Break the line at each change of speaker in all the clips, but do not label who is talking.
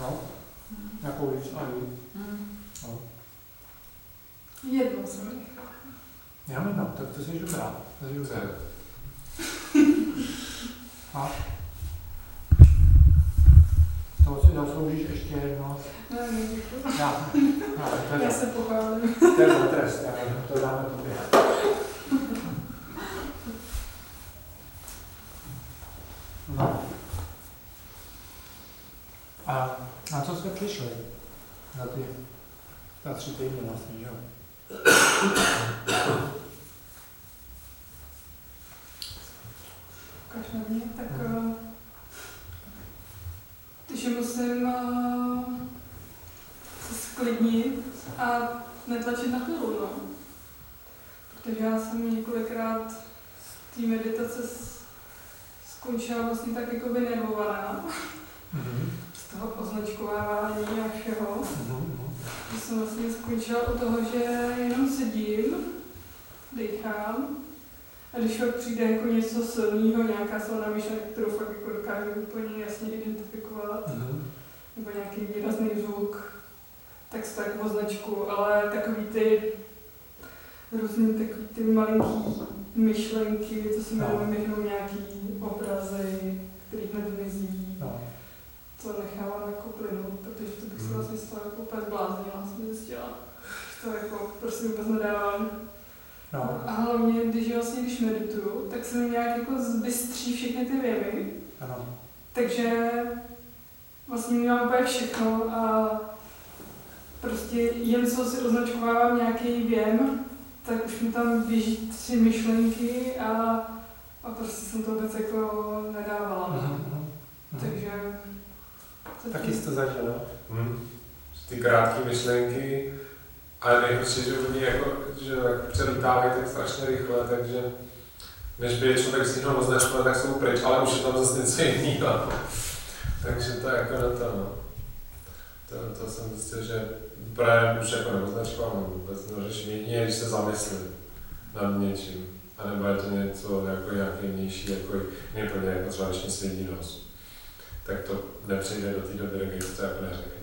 No, nějakou víc a.
Mm.
No.
Jednou jsem nechala.
Já mám, no, tak to jsi dobrá. To jsi dobrá. A? To si zasloužíš ještě jedno.
Ne.
Já, já,
Já
za-
se pochválím.
to je za trest, já to dáme tobě. No. A na co jste přišli? Za ty, za tři týdny vlastně, že jo?
Ukáž na mě, tak uh, takže musím uh, se sklidnit a netlačit na pilu, no. Protože já jsem několikrát z té meditace skončila vlastně tak jako nervovaná
Mhm.
z toho označkovávání a všeho.
Mhm.
Že jsem vlastně skončila u toho, že jenom sedím, dýchám a když pak přijde jako něco silného, nějaká silná myšlenka, kterou fakt jako dokážu úplně jasně identifikovat,
Mhm.
nebo nějaký výrazný zvuk, tak se tak označku, ale takový ty různý takový ty malinký myšlenky, co si
No.
no. myšlenou nějaký obrazy, který hned mizí,
No.
To nechávám jako plynout, protože to bych se
Mhm.
vlastně z toho jako úplně zbláznila, jsem zjistila. Že to jako prostě vůbec nedávám.
No.
A hlavně, když vlastně když medituju, tak se mi nějak jako zbystří všechny ty věmy,
Ano.
takže vlastně mám úplně všechno a prostě jen co si označkovávám nějaký věm, tak už mi tam běží tři myšlenky a, a prostě jsem to vůbec jako nedávala. no.
Mhm. Mhm.
Takže...
Taky jsi to zažil, jo?
Hmm. Ty krátké myšlenky, ale nejhorší, že oni jako, že přelítávají tak strašně rychle, takže než by je člověk to označil, tak jsou pryč, ale už je tam zase něco jiného. takže to je jako na to, no. To, to jsem zjistil, že právě už jako neoznačovám vůbec neřeším jedině, když se zamyslím nad něčím. A nebo je to něco jako nějaký vnější, jako úplně jako třeba když mi svědí nos. Tak to nepřejde do té doby, kdy to jako neřeknu.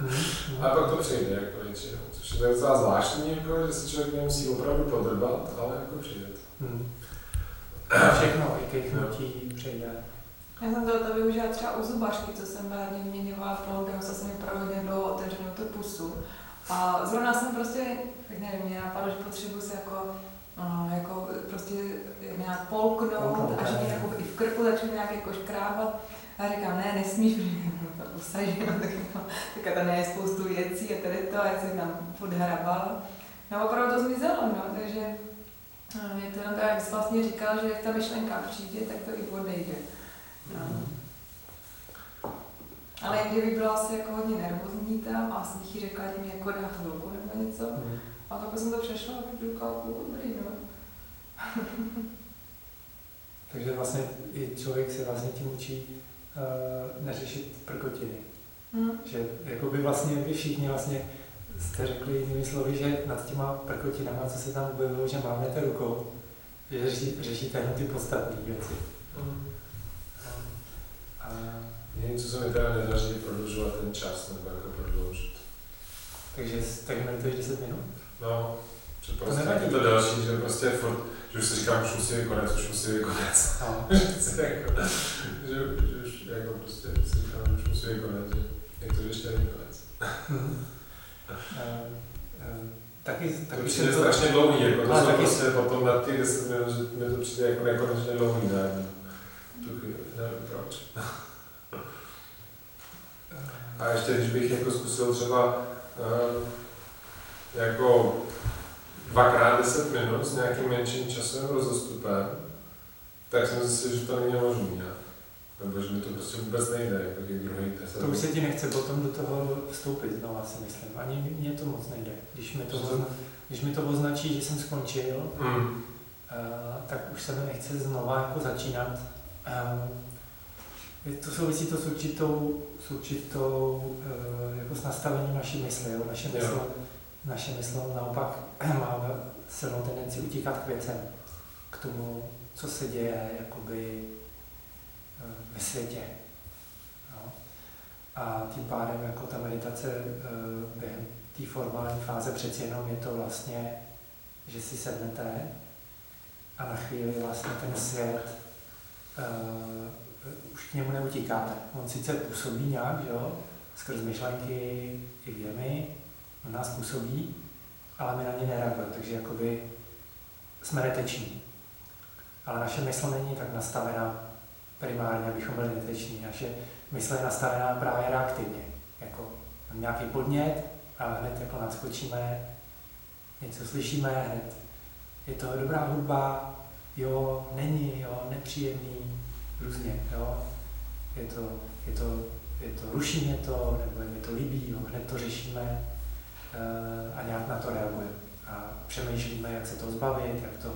Mhm.
A pak to přijde jako většinou, což je docela zvláštní, jako, že se člověk nemusí opravdu podrbat, ale jako přijde to.
A Všechno, i kejchnutí přejde.
Já jsem to, to využila třeba u zubařky, co jsem byla vyměňovala proudem, musela jsem mi prohodně dlouho otevřenou tu pusu. A zrovna jsem prostě, tak nevím, mě napadlo, že potřebuji se jako, no, jako prostě nějak polknout
Polknout,
a že mě jako i v krku začnu nějak jako škrábat. A říkám, ne, nesmíš, protože to tak, jako, tak tam je spoustu věcí a tady to, a jak jsem tam furt hrabala. No opravdu to zmizelo, no, takže no, je to jenom tak, jak jsi vlastně říkal, že jak ta myšlenka přijde, tak to i odejde. No. Ale kdyby byla asi jako hodně nervózní tam a bych jí řekla, že mi jako dá chvilku nebo něco.
Mhm.
A tak jsem to přešla a bych říkala, "Půl, dobrý, no.
Takže vlastně i člověk se vlastně tím učí uh, neřešit prkotiny.
Hm.
Že jakoby vlastně vy všichni vlastně jste řekli jinými slovy, že nad těma prkotinama, co se tam objevilo, že mávnete rukou, že řeší, řešíte jenom ty podstatné věci. A,
Něco se mi teda nedaří prodlužovat ten čas, nebo jako prodloužit.
takže tak medituješ 10 minut?
No, že
To
prostě
nevadí.
je to další, že prostě furt, že už si říkám, už musí být konec, už musí být konec.
No.
že, jako, že, že, už jako prostě si říkám, že už musí být konec, že jak to, že ještě není konec.
Mhm. Eh, eh, taky,
To
taky
přijde
jsem
strašně dlouhý, jako to
Ale
jsou
taky-
prostě potom na těch 10 minut, že mi to přijde jako nekonečně dlouhý, ne? Tu chvíli, nevím proč. A ještě když bych jako zkusil třeba uh, jako dvakrát 10 minut s nějakým menším časovým rozestupem, tak jsem zjistil, že to není možné. Nebo že mi to prostě vůbec nejde, jako těch druhých 10
To už se ti nechce potom do toho vstoupit znova, si myslím. Ani mně to moc nejde. Když mi to,
to?
ozna, když mi to označí, že jsem skončil,
Mm.
uh, tak už se mi nechce znova jako začínat. Uh, to souvisí to s určitou, s určitou uh, jako s nastavením naší mysli. Jo? Naše,
Jo.
Naše mysl naopak má silnou tendenci utíkat k věcem, k tomu, co se děje jakoby eh, ve světě. Jo? tím pádem jako ta meditace uh, během té formální fáze přeci jenom je to vlastně, že si sednete a na chvíli vlastně ten svět uh, už k němu neutíkáte. On sice působí nějak, jo, skrz myšlenky i věmy, on nás působí, ale my na ně nereagujeme, takže jakoby jsme neteční. Ale naše mysl není tak nastavená primárně, abychom byli neteční. Naše mysl je nastavená právě reaktivně. Jako nějaký podnět a hned jako naskočíme, něco slyšíme, hned je to dobrá hudba, jo, není, jo, nepříjemný, různě, jo. Je to, je to, je to, ruší mě to, nebo je mi to líbí, jo, hned to řešíme a nějak na to reagujeme. A přemýšlíme, jak se to zbavit, jak to,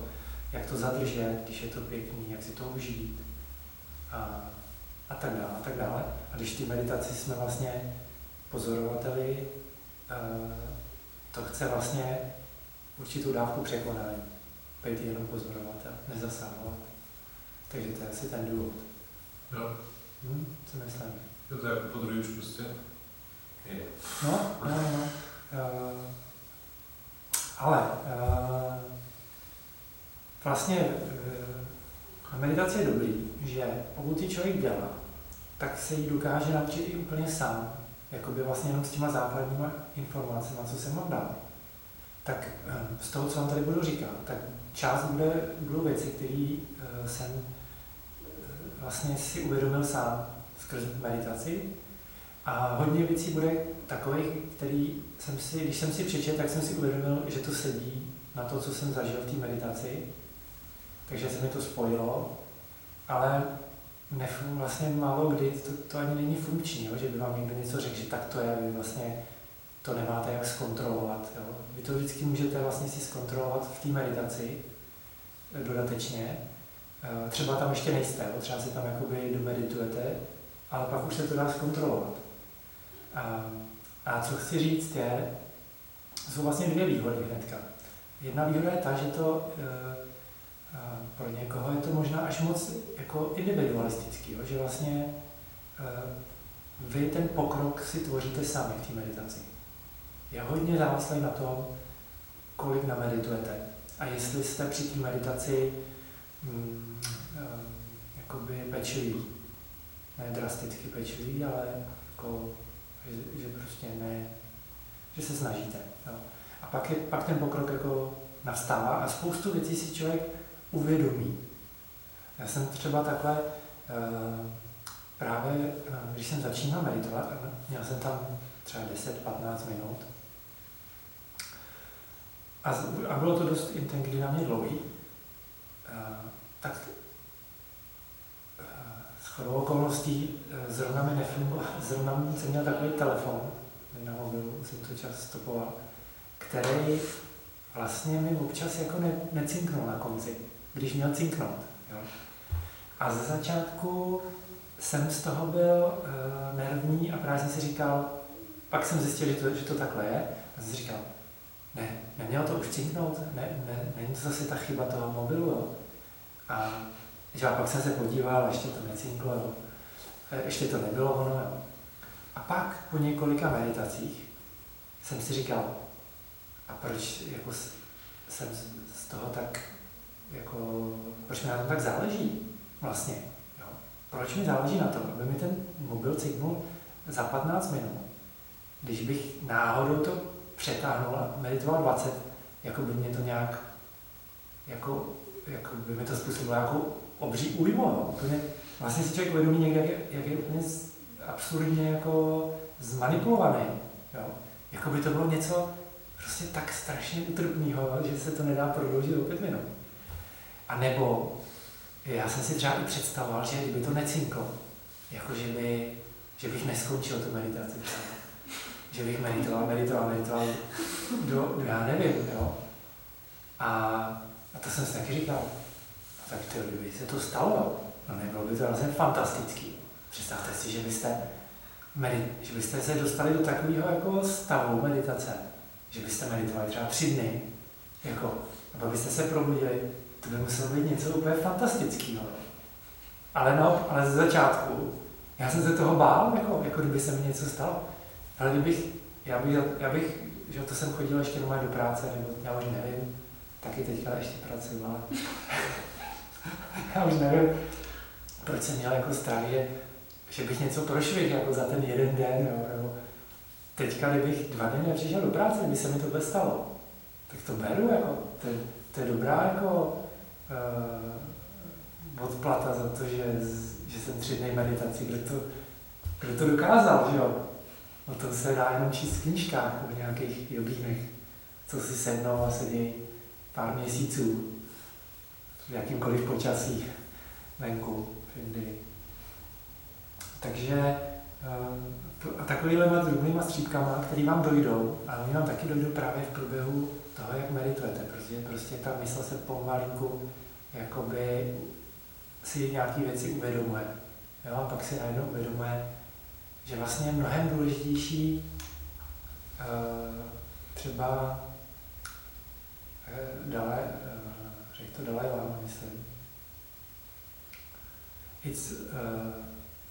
jak to zadržet, když je to pěkný, jak si to užít a, a tak dále, a tak dále. A když ty meditaci jsme vlastně pozorovateli, uh, to chce vlastně určitou dávku překonání. Být jenom pozorovatel, nezasahovat. Takže to je asi ten důvod.
Jo.
Hm, co myslím?
Jo, to je jako po druhý už prostě je.
No, no, no. Uh, ale uh, vlastně uh, meditace je dobrý, že pokud ji člověk dělá, tak se jí dokáže naučit i úplně sám, jakoby vlastně jenom s těma základníma informacemi, co jsem vám dal. Tak z toho, co vám tady budu říkat, tak část bude, budou věci, které jsem vlastně si uvědomil sám skrz meditaci. A hodně věcí bude takových, který jsem si, když jsem si přečetl, tak jsem si uvědomil, že to sedí na to, co jsem zažil v té meditaci. Takže se mi to spojilo, ale nefum, vlastně málo kdy to, to ani není funkční, jo? že by vám někdo něco řekl, že tak to je, vy vlastně to nemáte jak zkontrolovat. Jo? Vy to vždycky můžete vlastně si zkontrolovat v té meditaci dodatečně, Eh, třeba tam ještě nejste, jo? třeba si tam jakoby domeditujete, ale pak už se to dá zkontrolovat. A, a co chci říct je, jsou vlastně dvě výhody hnedka. Jedna výhoda je ta, že to e, pro někoho je to možná až moc jako individualistický, jo? že vlastně vy ten pokrok si tvoříte sami v té meditaci. Je hodně závislý na tom, kolik nameditujete. A jestli jste při té meditaci mm, jakoby pečlivý. Ne drasticky pečlivý, ale jako, že, že prostě ne, že se snažíte. Jo. A pak, je, pak ten pokrok jako nastává a spoustu věcí si člověk uvědomí. Já jsem třeba takhle uh, právě, uh, když jsem začínal meditovat, měl jsem tam třeba 10-15 minut, a, bylo to dost intenzivní na mě dlouhý, uh, tak shodou okolností eh, zrovna mi nefungoval, zrovna jsem měl takový telefon na mobilu, jsem to čas stopoval, který vlastně mi občas jako ne, necinknul na konci, když měl cinknout. Jo. A ze začátku jsem z toho byl uh, nervní a právě jsem si říkal, pak jsem zjistil, že to, že to takhle je, a jsem si říkal, ne, nemělo to už cinknout, ne, ne, není to zase ta chyba toho mobilu, jo. A že a pak jsem se podíval, ještě to necinklo, jo. ještě to nebylo ono. Jo. A pak po několika meditacích jsem si říkal, a proč jako jsem z toho tak, jako, proč mi na tom tak záleží vlastně, jo. Proč mi záleží na tom, aby mi ten mobil cinknul za 15 minut, když bych náhodou to přetáhnul a meditoval 20, jako by mě to nějak, jako, jako by mi to způsobilo nějakou obří újmu, no. úplně, vlastně si člověk uvědomí někde, jak je, jak je úplně absurdně jako zmanipulovaný, jo. Jako by to bylo něco prostě tak strašně utrpného, že se to nedá prodloužit o pět minut. A nebo já jsem si třeba i představoval, že kdyby to necinklo, jako že, by, že bych neskončil tu meditaci. Že bych meditoval, meditoval, meditoval do, do já nevím, jo. A, a to jsem si taky říkal, tak to, kdyby se to stalo, no nebylo by to vlastně fantastický. Představte si, že byste, že byste se dostali do takového jako stavu meditace, že byste meditovali třeba tři dny, jako, a byste se probudili, to by muselo být něco úplně fantastického. Ale, no, ale ze začátku Já jsem se toho bál, jako, jako kdyby se mi něco stalo. Ale kdybych, já bych, já bych že to jsem chodil ještě doma do práce, nebo já už nevím, taky teďka ještě pracuji, ale já už nevím, proč jsem měl jako strach, že, že bych něco prošvih jako za ten jeden den, jo, nebo teďka, kdybych dva dny nepřišel do práce, kdyby se mi to stalo, tak to beru, jako, to, to je dobrá jako uh, odplata za to, že, že jsem tři dny meditaci, kdo to, kdo to dokázal, že jo? No to se dá jenom číst v knížkách o nějakých jogínech, co si sednou a sedí pár měsíců v jakýmkoliv počasí venku v Indii. Takže eh, a takovýhle drobnýma střípkama, který vám dojdou, ale oni vám taky dojdou právě v průběhu toho, jak meditujete, protože prostě ta mysl se pomalinku jakoby si nějaké věci uvědomuje. Jo? A pak si najednou uvědomuje, že vlastně je mnohem důležitější uh, třeba uh, dále, to Dalai Lama, myslím. It's uh,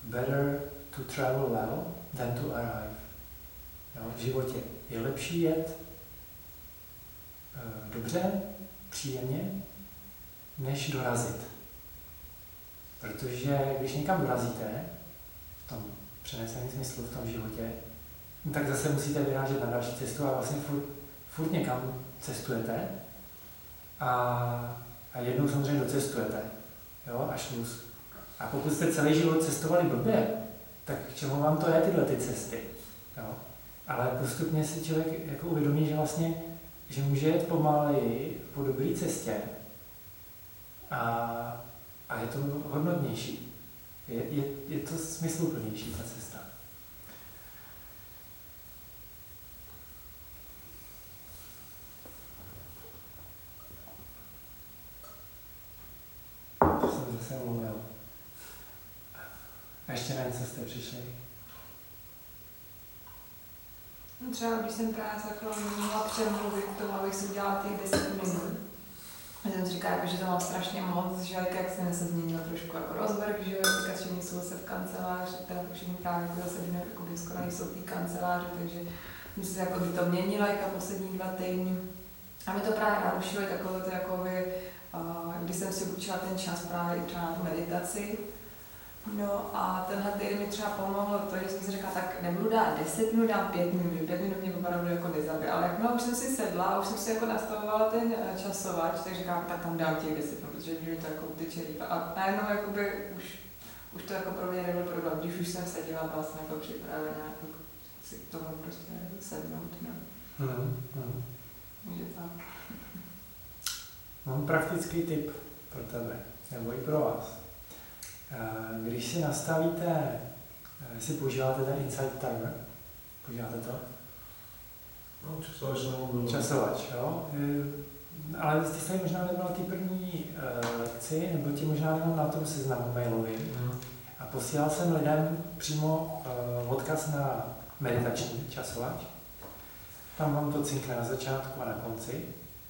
better to travel well than to arrive. Jo, v životě je lepší jet uh, dobře, příjemně, než dorazit. Protože když někam dorazíte, v tom přeneseném smyslu v tom životě, no tak zase musíte vyrážet na další cestu a vlastně furt, furt někam cestujete a, a jednou samozřejmě docestujete, jo, až mus. A pokud jste celý život cestovali blbě, tak k čemu vám to je tyhle ty cesty, jo? Ale postupně si člověk jako uvědomí, že vlastně, že může jet pomaleji po dobré cestě a, a je to hodnotnější. Je, je, je to smysluplnější ta cesta. To jsem zase mluvil. A ještě na něco jste přišli?
No třeba když jsem právě takhle měla přemluvit k tomu, abych si udělala těch 10 minut, a jsem říká, jako, že to mám strašně moc, že jak, jsem se změnil trošku jako rozvrh, že teďka všichni jsou se v kanceláři, teda všichni právě jako zase jako skoro nejsou v té kanceláři, takže jsem si jako by to měnila jako poslední dva týdny. A mi to právě narušilo takové to jako by, když jsem si učila ten čas právě třeba na meditaci, No a tenhle týden mi třeba pomohlo to, že jsem si řekla, tak nebudu dát 10 minut, dám 5 minut, že 5 minut mě opravdu jako nezabije. Ale jakmile už jsem si sedla a už jsem si jako nastavovala ten eh, časovač, tak říkám, tak tam dám těch 10 minut, protože mi to jako uteče rychle. A najednou jakoby už, už to jako pro mě nebyl problém, když už jsem seděla, byla jsem jako připravená jako si k tomu prostě sednout. No.
Hmm, hmm.
Takže tak.
Mám praktický tip pro tebe, nebo i pro vás. Eh, když si nastavíte, eh, si používáte ten Insight Timer, používáte to?
No, časovač.
Časovač, jo. Eh, ale ty jste možná nebyl ty první lekci, nebo ti možná jenom na tom seznamu mailovým. Mm. A posílal jsem lidem přímo odkaz na meditační časovač. Tam vám to cinkne na začátku a na konci,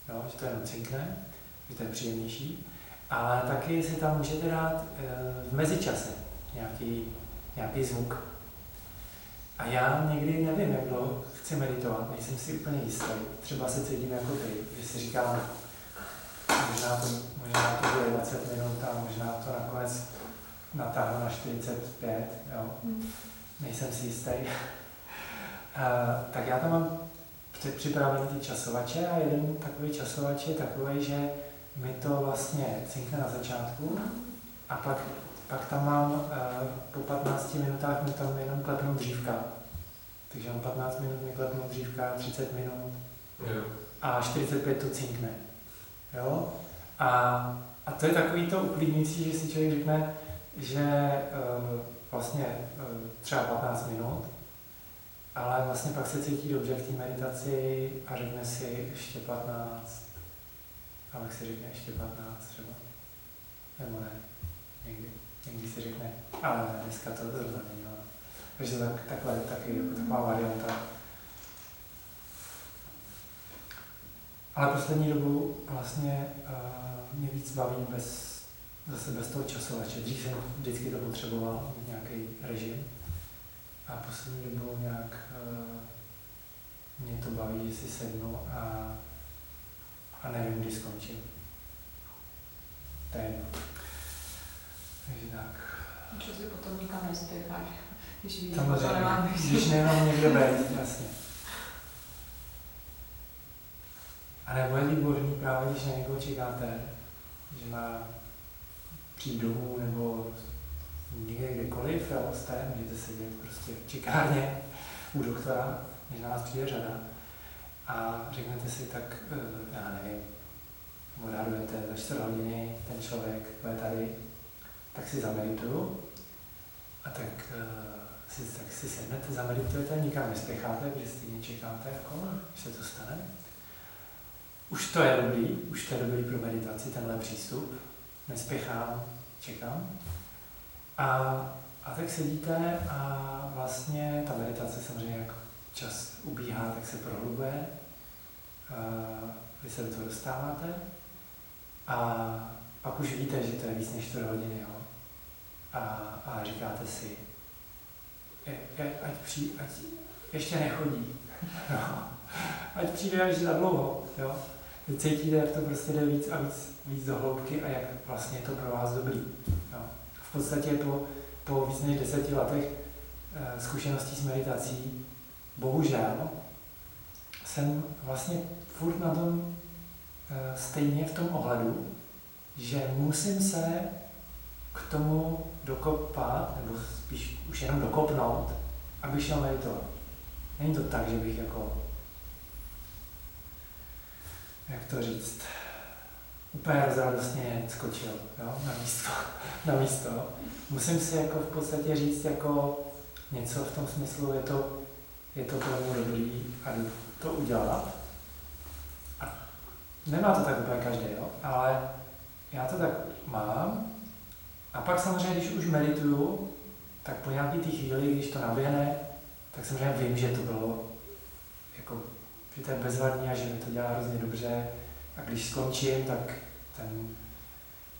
jo, že to jenom cinkne, že to je příjemnější ale taky si tam můžete dát eh, v mezičase nějaký, nějaký zvuk. A já někdy nevím, jak dlouho chci meditovat, nejsem si úplně jistý. Třeba se cítím jako ty, že si říkám, možná to, možná to bude 20 minut a možná to nakonec natáhnu na 45, jo. Hmm. Nejsem si jistý. Uh, tak já tam mám připravený ty časovače a jeden takový časovač je takový, že mi to vlastně cinkne na začátku a pak, pak tam mám uh, po 15 minutách mi tam jenom klepnou dřívka. Takže mám 15 minut mi klepnou dřívka, 30 minut
jo.
a 45 to cinkne. Jo? A, a to je takový to uklidňující, že si člověk řekne, že uh, vlastně uh, třeba 15 minut, ale vlastně pak se cítí dobře v té meditaci a řekne si ještě 15, a pak si řekne ještě 15 třeba. Nebo ne, někdy. Někdy si řekne, ale ne, dneska to zrovna není. Takže tak, takhle taky jako taková varianta. Ale poslední dobu vlastně uh, mě víc baví bez, zase bez toho časovače. Dřív jsem vždycky to potřeboval, nějaký režim. A poslední dobou nějak uh, mě to baví, že si sednu a, a nevím, kdy skončím. To je jedno. Takže tak.
Že si potom nikam nespěcháš, když víš, že to nemám
když nemám někde být, jasně. A nebo je výborný právě, když na někoho čekáte, že má přijít domů nebo někde kdekoliv, jo, jste, můžete sedět prostě v čekárně u doktora, než na vás přijde řada a řeknete si tak, eh, já nevím, odhadujete za 4 hodiny ten člověk bude tady, tak si zamedituju a tak, uh, si, tak si sednete, zameditujete, nikam nespěcháte, protože stejně čekáte, jako, až se to stane. Už to je dobrý, už to je dobrý pro meditaci, tenhle přístup. Nespěchám, čekám. A, a tak sedíte a vlastně ta meditace samozřejmě, jak čas ubíhá, tak se prohlubuje. Vy se do toho dostáváte. A pak už víte, že to je víc než 4 hodiny, jo. A, a říkáte si, je, je, ať, přijde, ať ještě nechodí, ať přijde až za dlouho, jo. Vy cítíte, jak to prostě jde víc a víc, víc do hloubky a jak vlastně je to pro vás dobrý. Jo. V podstatě po, po víc než deseti letech e, zkušeností s meditací, bohužel, jsem vlastně furt na tom e, stejně v tom ohledu, že musím se k tomu dokopat, nebo spíš už jenom dokopnout, aby šel meditovat. Není to tak, že bych jako, jak to říct, úplně rozradostně skočil jo, na, místo, na místo. Musím si jako v podstatě říct jako něco v tom smyslu, je to, je to pro mě dobrý a jdu to udělat. A nemá to tak úplně každý, jo, ale já to tak mám. A pak samozřejmě, když už medituju, tak po nějaký té chvíli, když to naběhne, tak samozřejmě vím, že to bylo jako, že to je bezvadný a že mi to dělá hrozně dobře. A když skončím, tak ten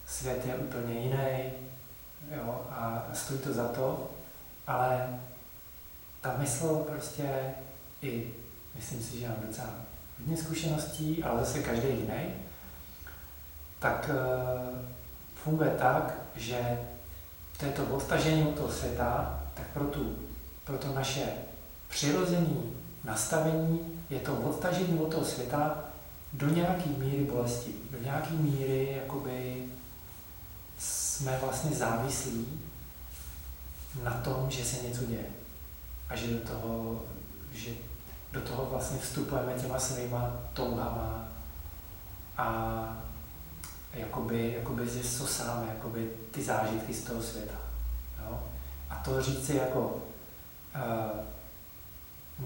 svět je úplně jiný jo, a stojí to za to, ale ta mysl prostě i, myslím si, že mám docela hodně zkušeností, ale zase každý jiný, tak uh, funguje tak, že to je to odtažení od toho světa, tak pro, tu, pro to naše přirozené nastavení je to odtažení od toho světa do nějaké míry bolesti, do nějaké míry jakoby jsme vlastně závislí na tom, že se něco děje. A že do toho, že do toho vlastně vstupujeme těma svýma touhama a jakoby, jakoby to sám, jakoby ty zážitky z toho světa. Jo? A to říci jako uh,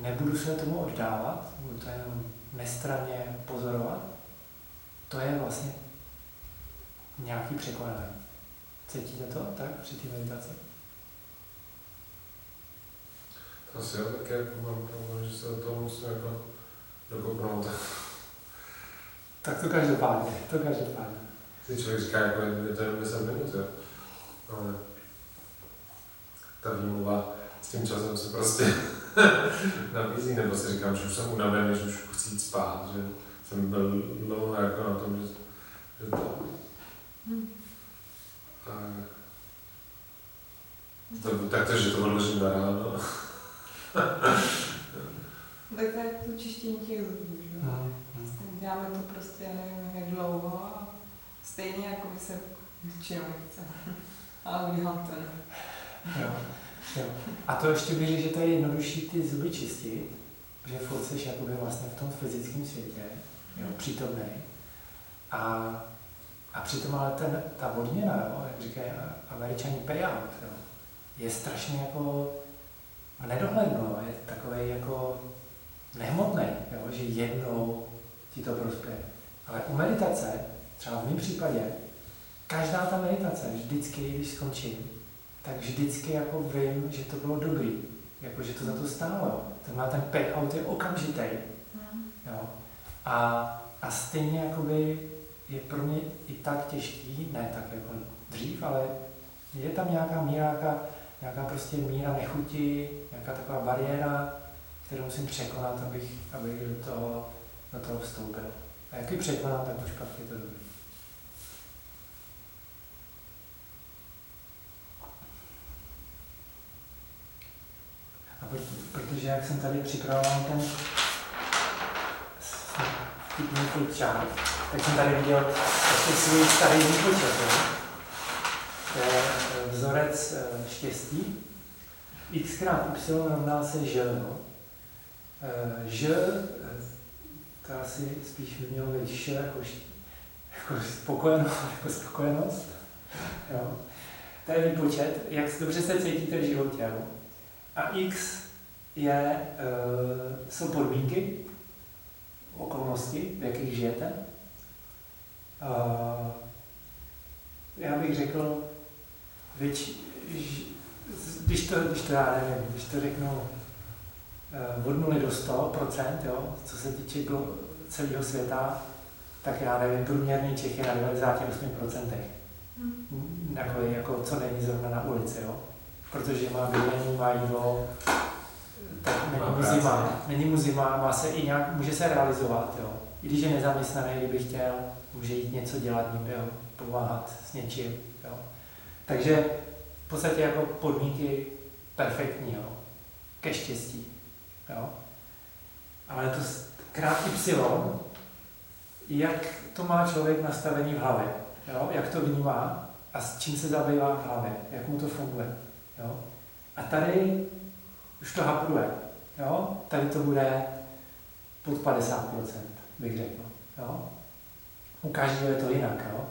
nebudu se tomu oddávat, budu to jenom nestranně pozorovat, to je vlastně nějaký překonání. Cítíte to tak při té meditaci?
Asi já také mám problém, že se do toho musím jako dokopnout.
Tak to každopádně, to každopádně.
Ty člověk říká, jako je to jenom 10 minut, jo. Ale ta výmluva s tím časem se prostě nabízí, nebo si říkám, že už jsem unavený, že už chci jít spát, že jsem byl dlouho jako na tom, že, že to...
Hmm.
A, to, tak to, že to odložím na ráno.
tak to je to čištění těch zubů, že?
Hmm.
Děláme to prostě, já nevím, jak dlouho a stejně jako by se většinou nechce. Ale udělám to.
Jo, jo. A to ještě bych že to je jednodušší ty zuby čistit, že furt jsi jakoby vlastně v tom fyzickém světě, jo, přítomný. A, a přitom ale ten, ta odměna, jo, jak říkají američani payout, jo, je strašně jako v nedohlednu, je takový jako nehmotný, jo, že jednou ti to prospěje. Ale u meditace, třeba v mém případě, každá ta meditace, vždycky, když skončím, tak vždycky jako vím, že to bylo dobrý, jako že to za to stálo. Ten má ten payout je okamžitý. Jo. A, a stejně jakoby je pro mě i tak těžký, ne tak jako dřív, ale je tam nějaká míra, nějaká, prostě míra nechuti, nějaká taková bariéra, kterou musím překonat, abych, abych do toho, do toho vstoupil. A jak ji překonám, tak už pak je to dobrý. A protože jak jsem tady připravoval ten vtipný čárt, tak jsem tady viděl ještě svůj starý výpočet. Eh, vzorec eh, štěstí. x krát y rovná se ž. No. Eh, ž, to asi spíš by mělo být š jako, jako spokojenost. Jako spokojenost. Jo. To je výpočet, jak dobře se cítíte v životě. Jo. A x je, jsou podmínky, okolnosti, v jakých žijete. Já bych řekl, věč, když to, když to já nevím, když to řeknu uh, od 0 do 100%, jo, co se týče celého světa, tak já nevím, průměrný Čech je na 98%. Hmm. Jako, jako, co není zrovna na ulici, jo? protože má bydlení, má jídlo, tak není mu zima, není mu zima, má se i nějak, může se realizovat, jo. I když je nezaměstnaný, kdyby chtěl, může jít něco dělat, jo, pomáhat s něčím. Takže v podstatě jako podmínky perfektní, jo, ke štěstí, jo. Ale to krát Y, jak to má člověk nastavení v hlavě, jo, jak to vnímá a s čím se zabývá v hlavě, jak mu to funguje, jo. A tady už to hapruje. Jo? Tady to bude pod 50%, bych řekl. Jo? U každého je to jinak. Jo?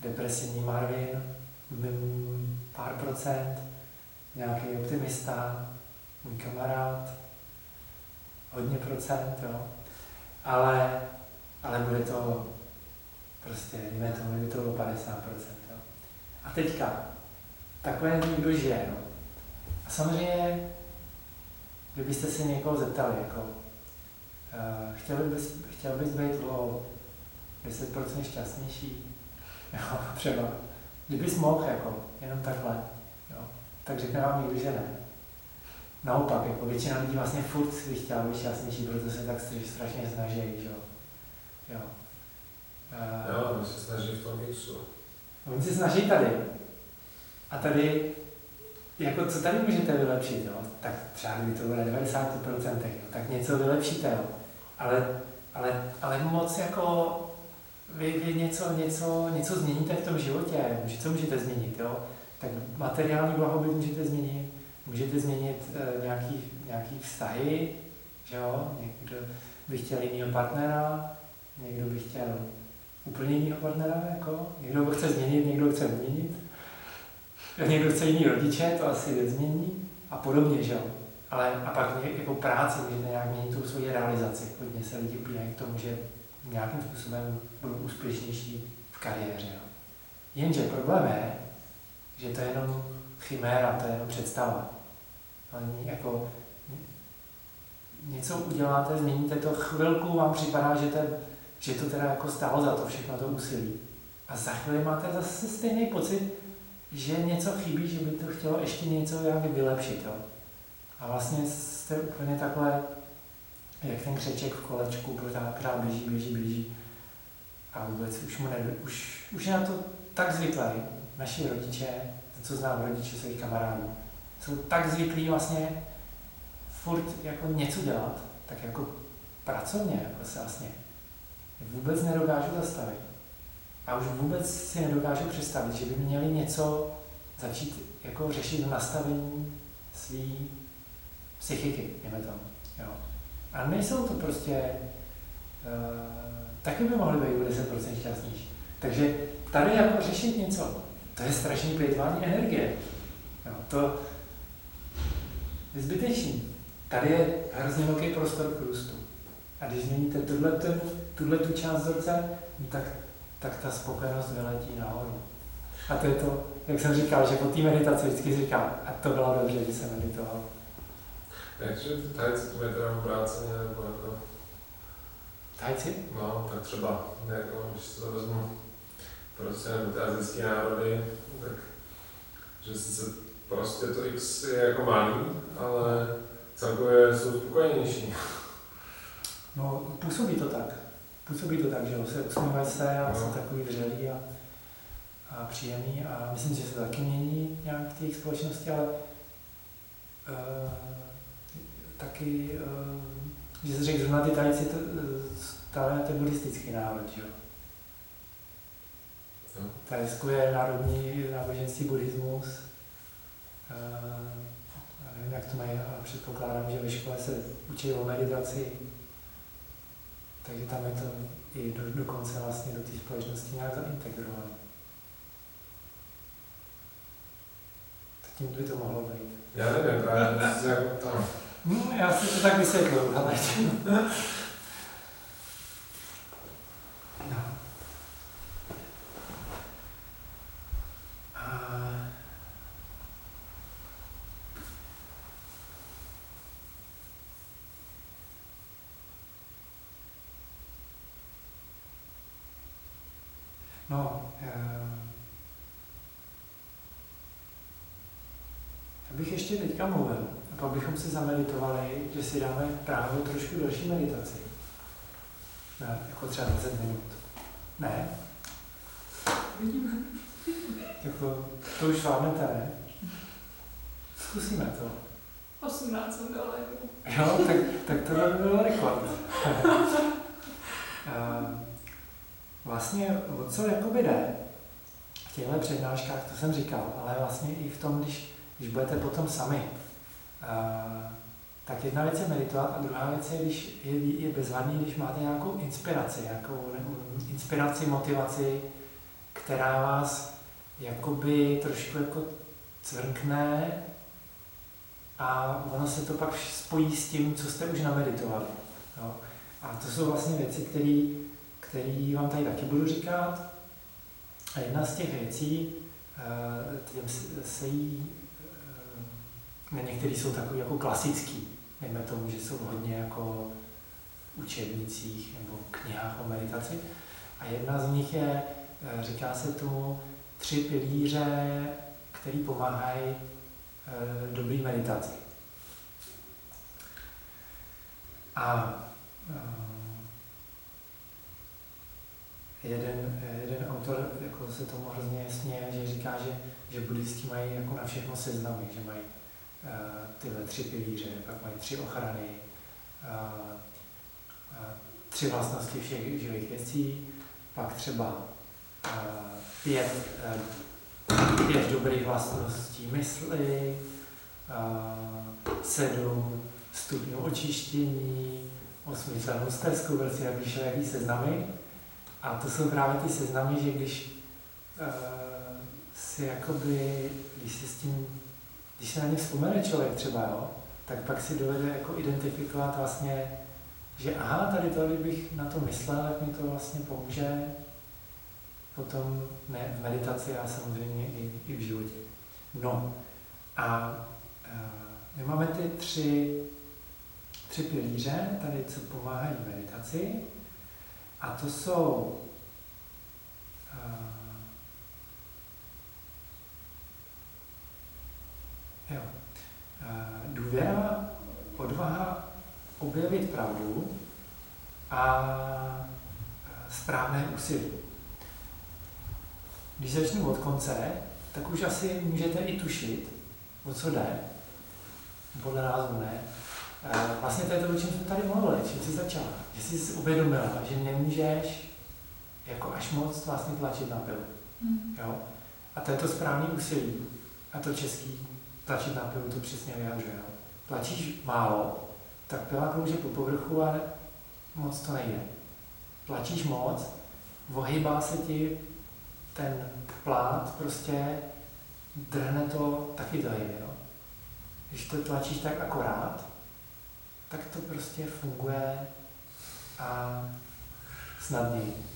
Depresivní Marvin, pár procent, nějaký optimista, můj kamarád, hodně procent, jo? Ale, ale bude to prostě, dejme tomu, by to bylo 50%. Jo? A teďka, takhle někdo žije, no. A samozřejmě Kdybyste se někoho zeptali, jako, uh, chtěl, bys, chtěl bys být o 10% šťastnější, jo, třeba. Kdybys mohl, jako, jenom takhle, jo, tak řekne vám nikdo, že ne. Naopak, jako většina lidí vlastně furt by chtěla být šťastnější, proto se tak strašně snaží, že jo.
Jo, uh, jo oni se snaží v tom mixu.
Oni se snaží tady. A tady jako co tady můžete vylepšit, jo? tak třeba kdyby to bylo 90%, jo? tak něco vylepšíte, jo? Ale, ale, ale moc jako vy, vy něco, něco, něco změníte v tom životě, co můžete změnit, jo? tak materiální blahobyt můžete změnit, můžete změnit e, nějaký, nějaký vztahy, že jo? někdo by chtěl jiného partnera, někdo by chtěl úplně jiného partnera, jako? někdo ho chce změnit, někdo chce změnit, někdo chce jiný rodiče, to asi nezmění a podobně, že jo. Ale a pak jako práci můžete nějak měnit tu svoji realizaci. Hodně se lidi upírají k tomu, že nějakým způsobem budou úspěšnější v kariéře. Jenže problém je, že to je jenom chiméra, to je jenom představa. Oni jako něco uděláte, změníte to, chvilku vám připadá, že, to, že to teda jako stálo za to všechno to úsilí. A za chvíli máte zase stejný pocit, že něco chybí, že by to chtělo ještě něco jak vylepšit. Jo. A vlastně jste úplně takhle, jak ten křeček v kolečku, pořád běží, běží, běží. A vůbec už, mu ne, už, už je na to tak zvyklý. Naši rodiče, to, co znám rodiče svých kamarádů, jsou tak zvyklí vlastně furt jako něco dělat, tak jako pracovně se vlastně vůbec nedokážu zastavit. A už vůbec si nedokážu představit, že by měli něco začít jako řešit v nastavení své psychiky, jdeme tomu. A nejsou to prostě, uh, taky by mohli být o 10% šťastnější. Takže tady jako řešit něco, to je strašný plýtvání energie. Jo, to je zbytečný. Tady je hrozně velký prostor k růstu. A když změníte tuhle tu část vzorce, no tak tak ta spokojenost vyletí nahoru. A to je to, jak jsem říkal, že po té meditaci vždycky říkám, a to bylo dobře, že jsem meditoval.
Takže tajci to je teda obráceně, nebo jako...
Tajci?
No, tak třeba, jako, když to vezmu, prostě nebo ty azijské národy, tak že sice prostě to X je jako malý, ale celkově jsou spokojenější.
No, působí to tak. Působí to tak, že jo, se usmívají se a
No.
jsou takový vřelí a, a příjemný a myslím, že se to taky mění nějak v jejich společnosti, ale uh, taky, uh, že se řekl, zrovna ty Tajci, to, eh, stále to je buddhistický národ, že jo. Tajsko je národní náboženství buddhismus. Uh, já nevím, jak to mají, ale předpokládám, že ve škole se učí o meditaci, takže tam je to i do, dokonce vlastně do té společnosti nějak zaintegrované. Tak tím by to mohlo být.
Já nevím, právě jako tam.
No, já si to tak vysvětluju, ale no. No, eh, já bych ještě teďka mluvil, pak bychom si zameditovali, že si dáme právě trošku další meditaci. Ne, jako třeba 20 minut. Ne? Jako, to už zvládnete, ne? Zkusíme to.
18 jsem dala.
Jo, tak, tak to by byl rekord. Eh, vlastně o co jakoby jde v těchto přednáškách, to jsem říkal, ale vlastně i v tom, když, když budete potom sami, tak jedna věc je meditovat a druhá věc je, když je, je bezvadný, když máte nějakou inspiraci, nějakou inspiraci, motivaci, která vás jakoby trošku jako cvrkne a ono se to pak spojí s tím, co jste už nameditovali. Jo? A to jsou vlastně věci, které vám tady taky budu říkat. A jedna z těch věcí, eh, se jí, některý jsou takový jako klasický, dejme tomu, že jsou hodně jako učebnicích nebo knihách o meditaci. A jedna z nich je, eh, říká se tomu, tři pilíře, které pomáhají eh, dobrý meditaci. A eh, jeden, jeden autor jako se tomu hrozně směje, že říká, že, že buddhisti mají jako na všechno seznamy, že mají tyhle tři pilíře, pak mají tři ochrany, eh, eh, tři vlastnosti všech živých věcí, pak třeba eh, pět, eh, pět dobrých vlastností mysli, eh, sedm stupňů očištění, osmyslnou stezku, prostě jak vyšel jaký seznamy. A to jsou právě ty seznamy, že když si jakoby, když si s tím, když se na ně vzpomene člověk třeba, jo, tak pak si dovede jako identifikovat vlastně, že aha, tady to, kdybych na to myslel, tak mi to vlastně pomůže potom ne, v meditaci a samozřejmě i, i v životě. No a uh, my máme ty tři, tři pilíře, tady, co pomáhají meditaci. A to jsou uh, jo, uh, důvěra, odvaha objevit pravdu a uh, správné úsilí. Když začnu od konce, tak už asi můžete i tušit, o co jde, podle názvu ne. Eh, Vlastně to je to, o čem jsme tady mluvili, čím jsi začala. Že jsi si uvědomila, že nemůžeš jako až moc vlastně tlačit na pilu.
Hmm.
Jo? A to je to správné úsilí. A to český tlačit na pilu to přesně vyjadřuje. Jo? Tlačíš málo, tak pila klouže po povrchu, ale moc to nejde. Tlačíš moc, ohýbá se ti ten plát, prostě drhne to, taky to jde. Jo? Když to tlačíš tak akorát, tak to prostě funguje a snadněji.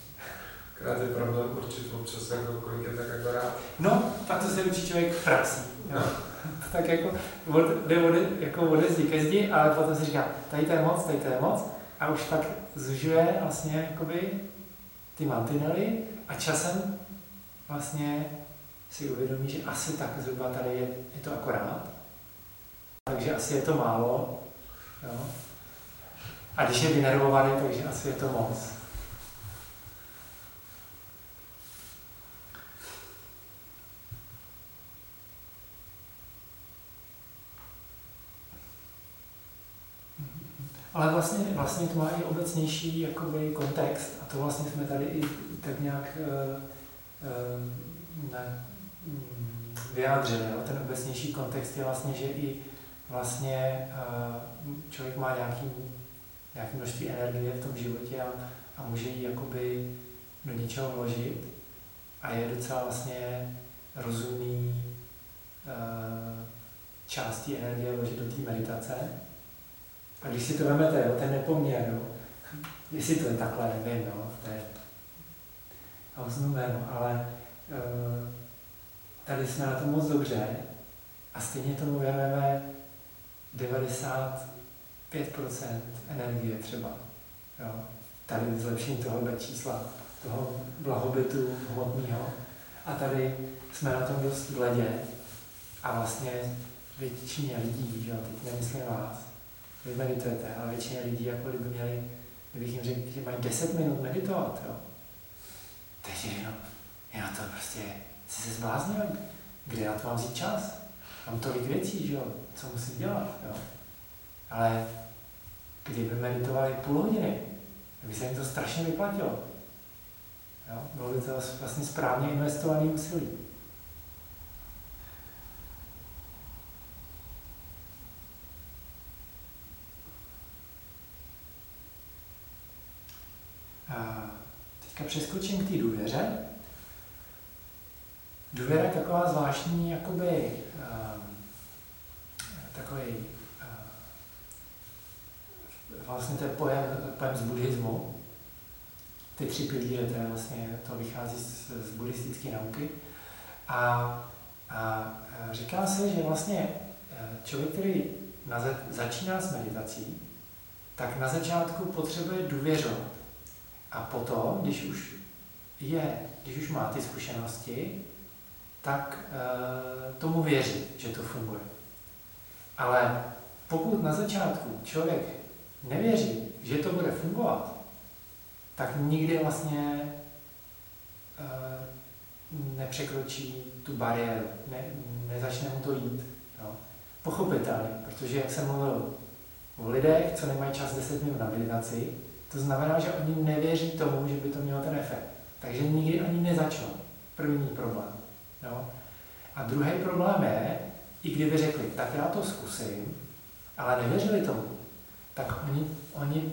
Krát je problém určit občas, jako kolik je tak akorát.
No, tak to se učí člověk v praxi. Tak jako jde ode, jako ode zdi ke zdi, ale potom si říká, tady to je moc, tady to je moc a už tak zužuje vlastně jakoby ty mantinely a časem vlastně si uvědomí, že asi tak zhruba tady je, je to akorát, takže asi je to málo. Jo? A když je vynervovaný, takže asi je to moc. Ale vlastně, vlastně to má i obecnější jakoby, kontext a to vlastně jsme tady i tak nějak uh, uh, ne, um, vyjádřili. Ten obecnější kontext je vlastně, že i vlastně uh, člověk má nějaký, nějaký množství energie v tom životě a, a může ji jakoby do něčeho vložit a je docela vlastně rozumný části energie vložit do té meditace a když si to vezmete, jo, ten nepoměr, jo, jestli to je takhle, nevím, jo, to je jméno, ale uh, tady jsme na tom moc dobře a stejně tomu věnujeme 95% energie třeba. Jo. Tady zlepšení tohohle čísla, toho blahobytu hmotného. A tady jsme na tom dost v ledě a vlastně většině lidí, že teď nemyslím vás, vy meditujete, ale většině lidí, jako kdyby měli, kdybych jim řekl, že mají 10 minut meditovat, jo. Takže no, já to prostě, jsi se zbláznil, kde já to mám vzít čas? Mám tolik věcí, že jo, co musím dělat, jo. Ale kdyby meditovali půl hodiny, by se jim to strašně vyplatilo. Jo? Bylo by to vlastně správně investovaný úsilí. Teďka přeskočím k té důvěře. Důvěra je taková zvláštní, jakoby, uh, takový, uh, vlastně to je pojem, pojem z buddhismu. Ty tři pilíře, to, je vlastně, to vychází z, z buddhistické nauky. A, a říká se, že vlastně člověk, který na, začíná s meditací, tak na začátku potřebuje důvěřovat a potom, když už je, když už má ty zkušenosti, tak e, tomu věří, že to funguje. Ale pokud na začátku člověk nevěří, že to bude fungovat, tak nikdy vlastně e, nepřekročí tu bariéru, ne, nezačne mu to jít. Jo. Pochopitelně, protože jak jsem mluvil o lidech, co nemají čas 10 minut na meditaci, to znamená, že oni nevěří tomu, že by to mělo ten efekt. Takže nikdy ani nezačnou. První problém. Jo? A druhý problém je, i kdyby řekli, tak já to zkusím, ale nevěřili tomu, tak oni, oni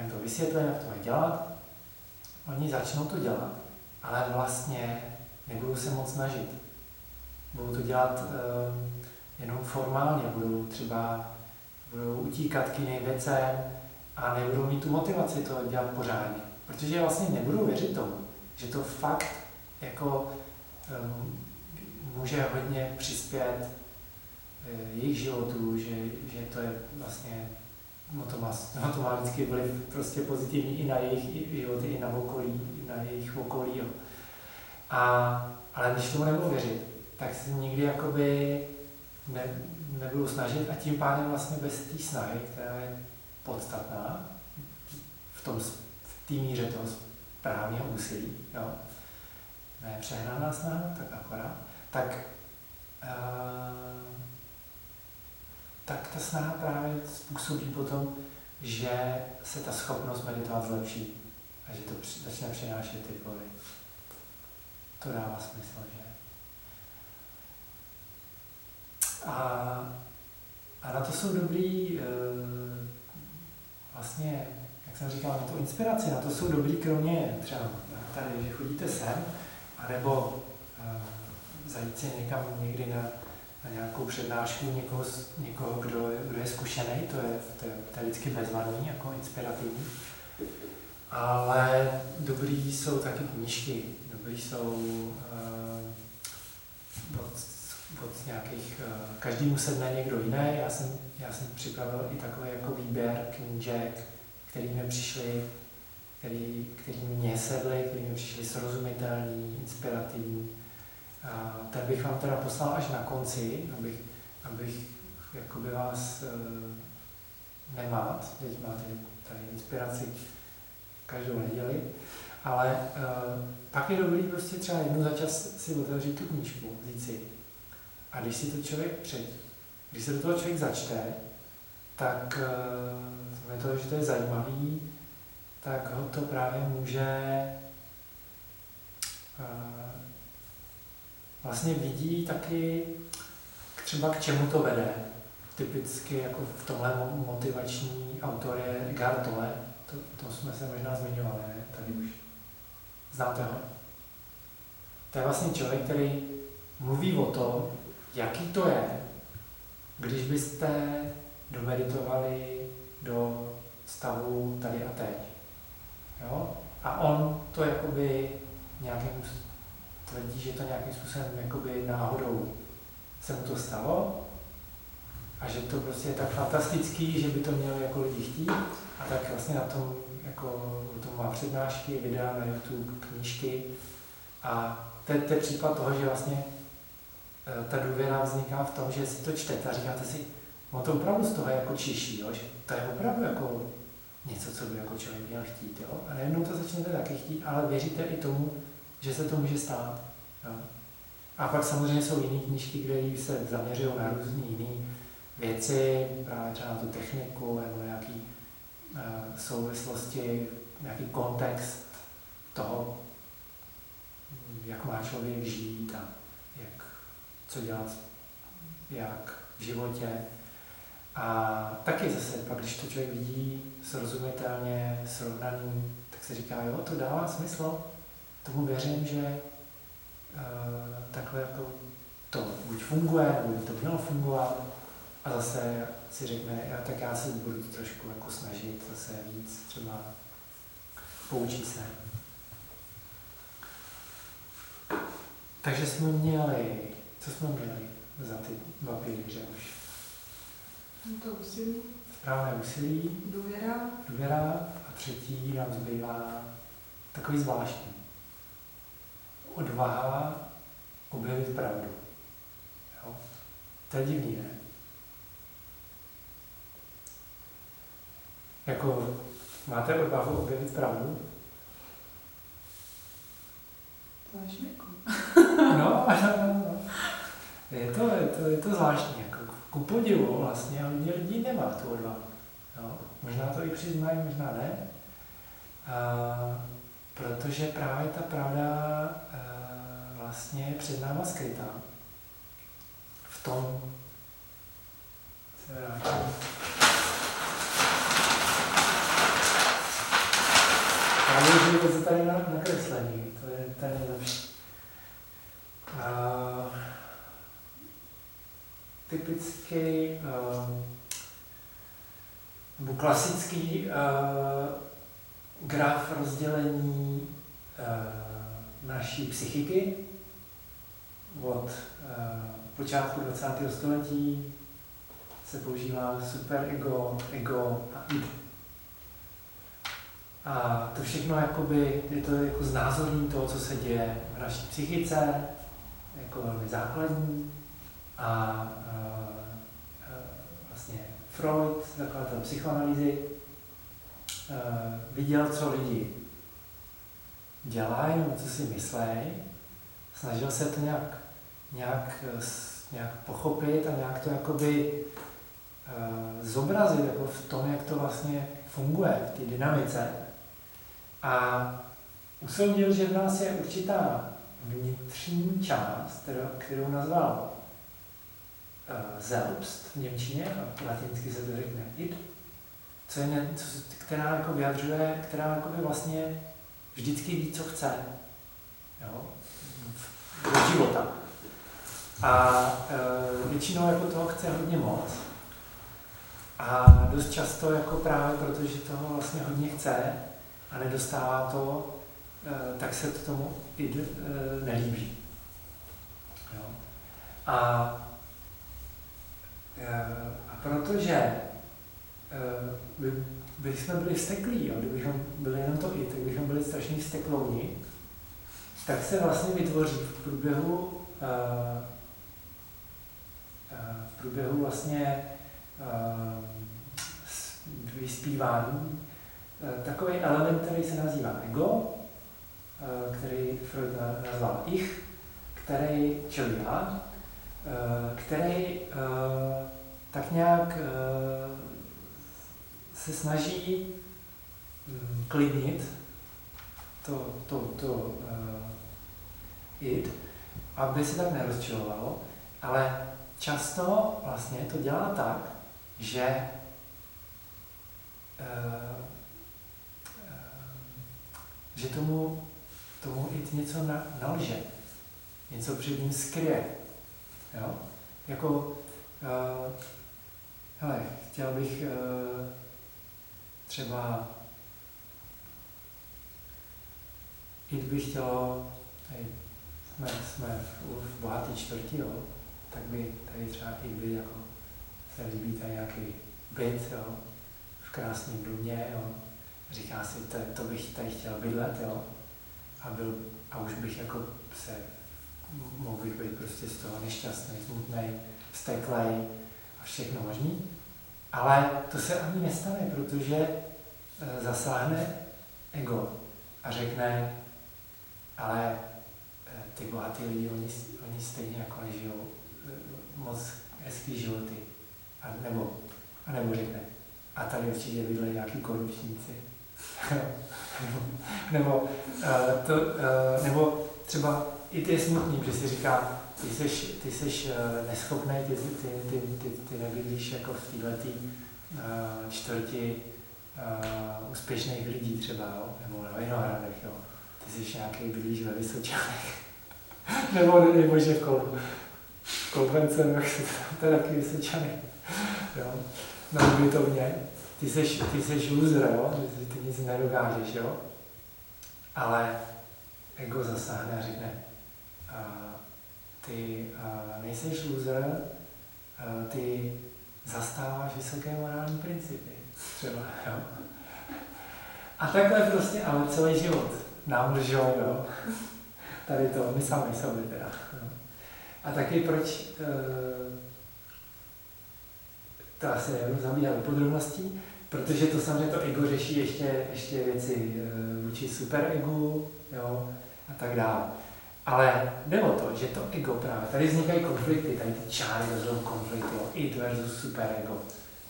jim to vysvětlím, jak to mají dělat, oni začnou to dělat, ale vlastně nebudou se moc snažit. Budou to dělat um, jenom formálně, budou třeba budou utíkat k jiným věcem, a nebudou mít tu motivaci to dělat pořádně. Protože vlastně nebudou věřit tomu, že to fakt jako um, může hodně přispět uh, jejich životu, že, že to je vlastně, no to má, no to má vždycky vliv prostě pozitivní i na jejich životy, i na okolí, i na jejich okolí. Jo. A, ale když tomu nebudou věřit, tak se nikdy jakoby ne, nebudou snažit a tím pádem vlastně bez té snahy, která je podstatná v, tom, v té míře toho správného úsilí, jo? ne přehnaná snaha, tak akorát, tak, uh, tak ta snaha právě způsobí potom, že se ta schopnost meditovat zlepší a že to při, začne přinášet ty plody. To dává smysl, že? A, a na to jsou dobrý uh, vlastně, jak jsem říkal, na tu inspiraci, na to jsou dobrý, kromě třeba tady, že chodíte sem, anebo uh, zajít si někam někdy na, na nějakou přednášku někoho, někoho kdo, kdo je zkušený, to je, to, je, to je vždycky bezvadný, jako inspirativní. Ale dobrý jsou taky knížky, dobrý jsou uh, od, od nějakých, uh, každému sedne někdo jiný, já jsem já jsem připravil i takový jako výběr knížek, který mi přišly který, který mě sedly, který mi přišly srozumitelný, inspirativní. A tak bych vám teda poslal až na konci, abych, abych jakoby vás e, nemát, teď máte tady inspiraci každou neděli, ale e, pak je dobrý prostě třeba jednou za čas si otevřít tu knížku, říct si. A když si to člověk před, když se do toho člověk začte, tak e, to, že to je zajímavý, tak ho to právě může eh, vlastně vidí taky třeba k čemu to vede. Typicky jako v tomhle motivační autor je Eckhart Tolle, to, to jsme se možná zmiňovali, ne? tady už. Znáte ho? To je vlastně člověk, který mluví o tom, jaký to je, když byste domeditovali do stavu tady a teď. Jo? A on to jakoby nějakým tvrdí, že to nějakým způsobem jakoby náhodou se mu to stalo a že to prostě je tak fantastický, že by to měli jako lidi chtít a tak vlastně na tom jako tom má přednášky, videa na YouTube, knížky a to, je případ toho, že vlastně ta důvěra vzniká v tom, že si to čtete a říkáte si, no to opravdu z toho jako čiší, jo? že to je opravdu jako něco, co by jako člověk měl chtít. Jo? A najednou to začnete taky chtít, ale věříte i tomu, že se to může stát. Jo? A pak samozřejmě jsou jiné knížky, kde se zaměřují na různé jiné věci, právě třeba na tu techniku nebo nějaký uh, souvislosti, nějaký kontext toho, jak má člověk žít a co dělat, jak v životě, a taky zase, pak když to člověk vidí srozumitelně, srovnaný, tak se říká, jo, to dává smysl. Tomu věřím, že uh, takhle jako to buď funguje, nebo by to mělo fungovat. A zase si řekne, já, tak já se budu trošku jako snažit zase víc třeba poučit se. Takže jsme měli, co jsme měli za ty dva pilíře už?
To úsilí.
Správné úsilí.
Důvěra.
Důvěra. A třetí nám zbývá takový zvláštní. Odvaha objevit pravdu. Jo? To je divný, ne? Jako, máte odvahu objevit pravdu?
To je šmiku.
No, no, no, no. Je to, je to, je to zvláštní. Jako ku podivu vlastně hodně lidí nemá tu odvahu. Jo? Možná to i přiznají, možná ne. A, protože právě ta pravda a, vlastně je před náma skrytá. V tom. Právě, že to tady na, nakreslení, to je ten nejlepší. A, typický uh, nebo klasický uh, graf rozdělení uh, naší psychiky od uh, počátku 20. století se používá superego, ego a id. A to všechno jakoby, je to jako znázorní toho, co se děje v naší psychice, jako velmi základní. A Freud, zakladatel psychoanalýzy, viděl, co lidi dělají, nebo co si myslejí, snažil se to nějak, nějak, nějak pochopit a nějak to jakoby zobrazit jako v tom, jak to vlastně funguje v té dynamice. A usoudil, že v nás je určitá vnitřní část, kterou, nazval selbst v Němčině, a latinsky se to řekne id, co je co, která jako vyjadřuje, která jako by vlastně vždycky ví, co chce. Jo? Do života. A e, většinou jako toho chce hodně moc. A dost často jako právě protože toho vlastně hodně chce a nedostává to, e, tak se to tomu id e, nelíbí. Jo? A Eh, a protože by, by jsme byli vzteklí, jo? kdybychom byli jenom to i, tak bychom byli strašně vzteklouni, tak se vlastně vytvoří v průběhu uh, v průběhu vlastně vyspívání takový element, který se nazývá ego, který Freud nazval ich, který, čili já, který tak nějak se snaží um, klidnit to, to, to id, aby se tak nerozčilovalo, ale často vlastně to dělá tak, že že tomu, tomu i něco na, nalže, něco před ním skryje. Jo? Jako, uh, hele, chtěl bych uh, třeba, i bych chtělo, tady jsme, jsme v bohatý čtvrti, jo, tak by tady třeba i by jako se líbí tady nějaký byt, jo, v krásném domě, jo. Říká si, to, to bych tady chtěl bydlet, jo. A, byl, a už bych jako se, bych být prostě z toho nešťastný, smutný, steklej a všechno možný. Ale to se ani nestane, protože e, zasáhne ego a řekne, ale e, ty bohatý lidi, oni, oni stejně jako nežijou moc hezký životy. A nebo, a nebo řekne, a tady určitě bydle nějaký korupčníci. nebo, uh, to, nebo třeba i ty je smutný, že si říká, ty jsi, ty jsi uh, neschopný, ty, ty, ty, ty, ty nebydlíš jako v této uh, čtvrti uh, úspěšných lidí třeba, jo? nebo na Vinohradech, jo. Ty jsi nějaký bydlíš ve Vysočanech. nebo nebo že v Kolbu konvence, to je taky vysvědčený. Jo. Na ubytovně. Ty seš, ty seš loser, jo? Ty, ty nic nedokážeš, jo? Ale ego zasáhne a řekne, ty nejseš loser, ty zastáváš vysoké morální principy. Třeba, jo? A takhle prostě, ale celý život nám lžou, jo? Tady to, my sami sobě teda. A taky proč, eh, to asi nebudu zabíhat do podrobností, protože to samozřejmě to ego řeší ještě, ještě věci eh, vůči superegu jo, a tak dále. Ale jde o to, že to ego právě, tady vznikají konflikty, tady ty čáry rozhodou konflikty, jo, id versus superego.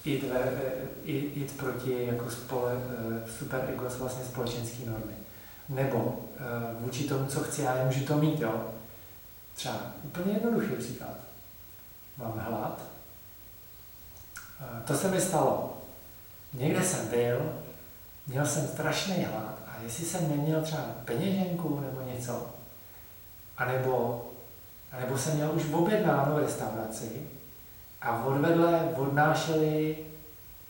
Id, ver, id, id proti jako spole, eh, superego jsou vlastně společenské normy. Nebo vůči tomu, co chci, já nemůžu to mít, jo. Třeba úplně jednoduchý příklad. Mám hlad. To se mi stalo. Někde jsem byl, měl jsem strašný hlad a jestli jsem neměl třeba peněženku nebo něco, anebo, anebo jsem měl už objednáno v restauraci a odvedle odnášeli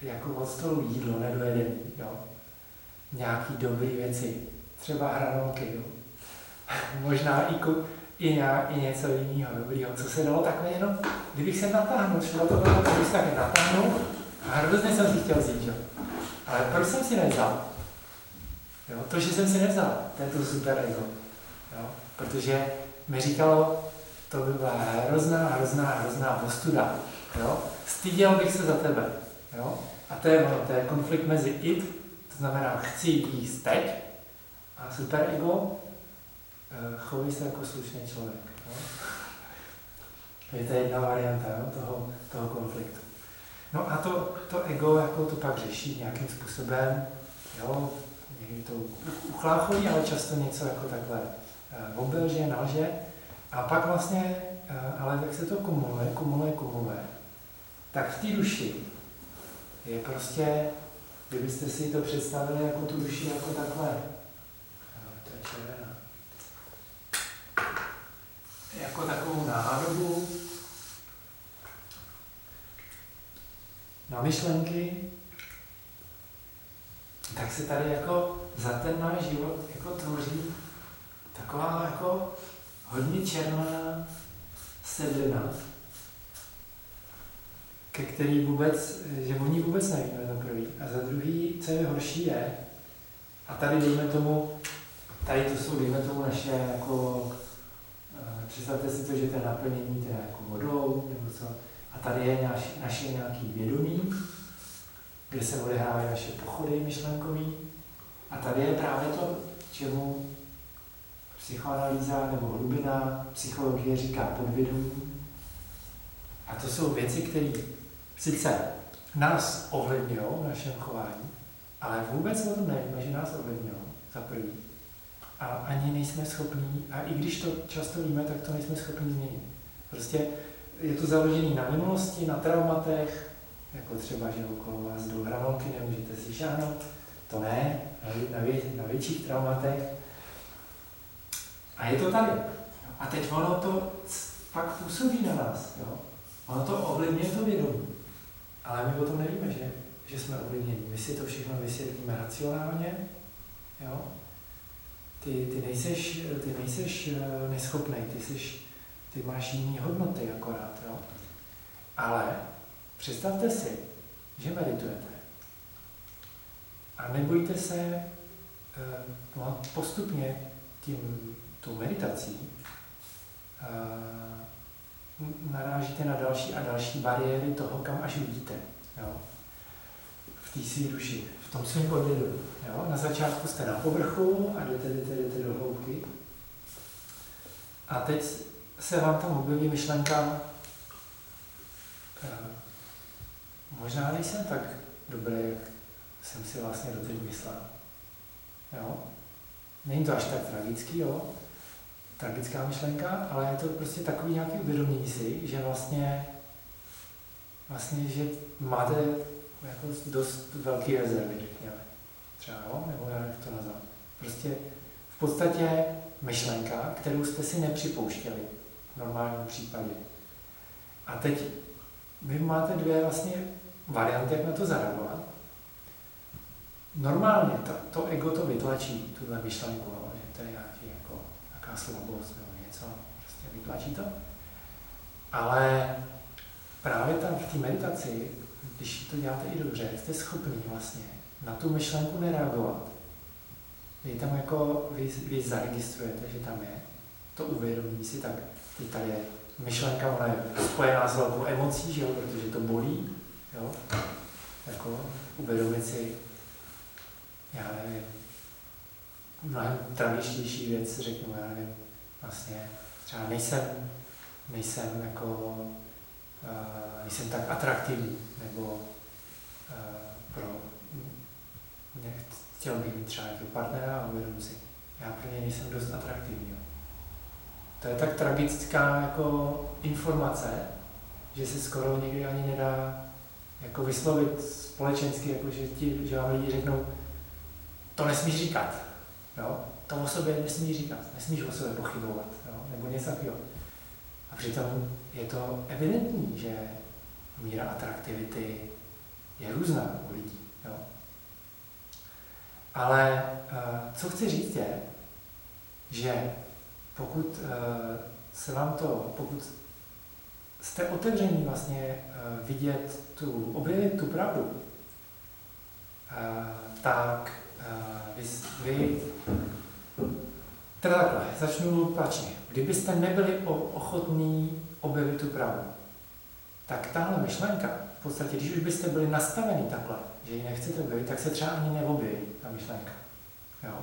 jako od stolu jídlo nedojedený, jo. Nějaký dobrý věci, třeba hranolky, jo. Možná i, i, ně, i něco jiného dobrýho, co se dalo takhle jenom, kdybych se natáhnul, šlo to tak, se taky natáhnul a hrozně jsem si chtěl vzít, jo. Ale proč jsem si nevzal? Jo, to, že jsem si nevzal, to je to super ego. Jo, protože mi říkalo, to by byla hrozná, hrozná, hrozná postuda. Jo? Styděl bych se za tebe. Jo? A to je, to je konflikt mezi id, to znamená chci jíst teď, a super ego, Eh, chovej se jako slušný člověk. Jo? Je to jedna varianta jo, toho, toho konfliktu. No a to, to ego jako to pak řeší nějakým způsobem, jo, někdy to uchlácholí, ale často něco jako takhle obelže, nalže. A pak vlastně, eh, ale jak se to kumuluje, kumuluje, kumuluje, tak v té duši je prostě, kdybyste si to představili jako tu duši jako takhle, to je červená, jako takovou nádobu na myšlenky, tak se tady jako za ten náš život jako tvoří taková jako hodně černá sedlina, ke který vůbec, že o ní vůbec nevíme za A za druhý, co je horší je, a tady dejme tomu, tady to jsou, dejme tomu naše jako, eh, představte si to, že to je naplnění teda jako vodou, nebo co, a tady je naš, naše nějaký vědomí, kde se odehrávají naše pochody myšlenkový, a tady je právě to, čemu psychoanalýza nebo hlubina psychologie říká podvědomí. A to jsou věci, které sice nás ovlivňují v našem chování, ale vůbec o tom nevíme, že nás ovlivňují, za prvý. A ani nejsme schopní, a i když to často víme, tak to nejsme schopni změnit. Prostě je to založené na minulosti, na traumatech, jako třeba, že okolo vás jdou hranolky, nemůžete si šáhnout, to ne, na, vě, na větších traumatech. A je to tady. A teď ono to pak působí na nás. Jo? Ono to ovlivňuje to vědomí. Ale my o tom nevíme, že, že jsme ovlivněni. My si to všechno vysvětlíme racionálně. Jo? Ty, ty, nejseš, ty nejseš eh, neschopný, ty, seš, ty máš jiný hodnoty akorát. Jo? Ale představte si, že meditujete. A nebojte se eh, no, postupně tím, tou meditací narážíte na další a další bariéry toho, kam až vidíte. Jo? V té své duši, v tom svém podvědomí. Na začátku jste na povrchu a jdete, jdete, jdete do hloubky. A teď se vám tam objeví myšlenka, možná nejsem tak dobrý, jak jsem si vlastně doteď myslel. Jo? Není to až tak tragický, jo? Tragická myšlenka, ale je to prostě takový nějaký uvědomění si, že vlastně, vlastně, že máte jako dost velký rezervy, řekněme. Třeba, jo? nebo jak to nazvat. Prostě v podstatě myšlenka, kterou jste si nepřipouštěli v normálním případě. A teď vy máte dvě vlastně varianty, jak na to zareagovat. Normálně to, to ego to vytlačí, tuhle myšlenku, jo? že to je nějaký jako, nějaká slabost nebo něco, prostě vytlačí to. Ale právě tam v té meditaci, když to děláte i dobře, jste schopni vlastně na tu myšlenku nereagovat. Vy tam jako, vy, vy zaregistrujete, že tam je to uvědomí si, tak teď tady je myšlenka, ona je spojená s velkou emocí, že jo, protože to bolí, jo, jako uvědomit si, já nevím, mnohem tragičtější věc, řeknu, já nevím, vlastně třeba nejsem, nejsem jako, uh, nejsem tak atraktivní, nebo uh, pro, mě, chtěl bych mít třeba nějaký partnera a uvědomit si, já pro něj nejsem dost atraktivní. To je tak tragická jako informace, že se skoro někdy ani nedá jako vyslovit společensky, jako že, ti, že vám lidi řeknou, to nesmíš říkat. Jo? To o sobě nesmíš říkat, nesmíš o sobě pochybovat, jo? nebo něco takového. A přitom je to evidentní, že míra atraktivity je různá u lidí. Jo? Ale uh, co chci říct je, že pokud uh, se vám to, pokud jste otevření vlastně uh, vidět tu, objevit tu pravdu, tak vy, vy teda takhle, začnu plačně. Kdybyste nebyli ochotní objevit tu pravdu, tak tahle myšlenka, v podstatě, když už byste byli nastaveni takhle, že ji nechcete objevit, tak se třeba ani neobjeví ta myšlenka. Jo?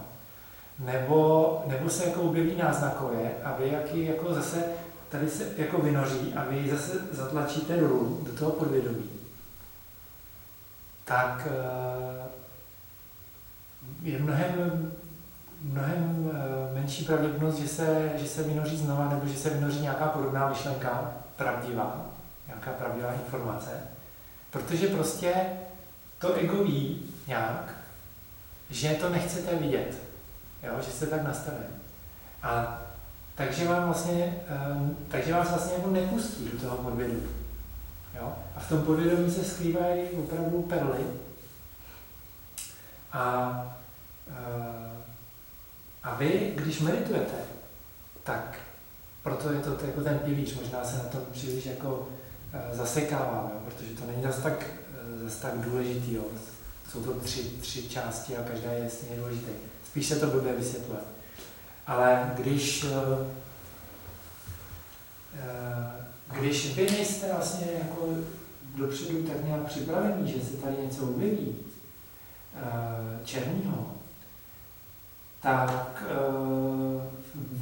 Nebo, nebo se jako objeví náznakově a vy jaký jako zase tady se jako vynoří a vy zase zatlačíte dolů do toho podvědomí. Tak eh, je mnohem, mnohem eh, menší pravděpodobnost, že se, že se vynoří znova, nebo že se vynoří nějaká podobná myšlenka, pravdivá, nějaká pravdivá informace, protože prostě to ego ví nějak, že to nechcete vidět, jo? že jste tak nastaveni. A takže vám vlastně, um, takže vás vlastně jako nepustí do toho podvědomí. Jo? A v tom podvědomí se skrývají opravdu perly. A Eh, a vy, když meditujete, tak proto je to jako ten pilíř, možná se na tom příliš jako eh, zasekáváme, protože to není zase tak, eh, zase tak důležitý. Jo. jsou to tři, tři části a každá je stejně důležitá. Spíš se to blbě vysvětluje. Ale když, eh, eh, když vy nejste vlastně jako dopředu tak nějak připravení, že se tady něco objeví eh, černýho, tak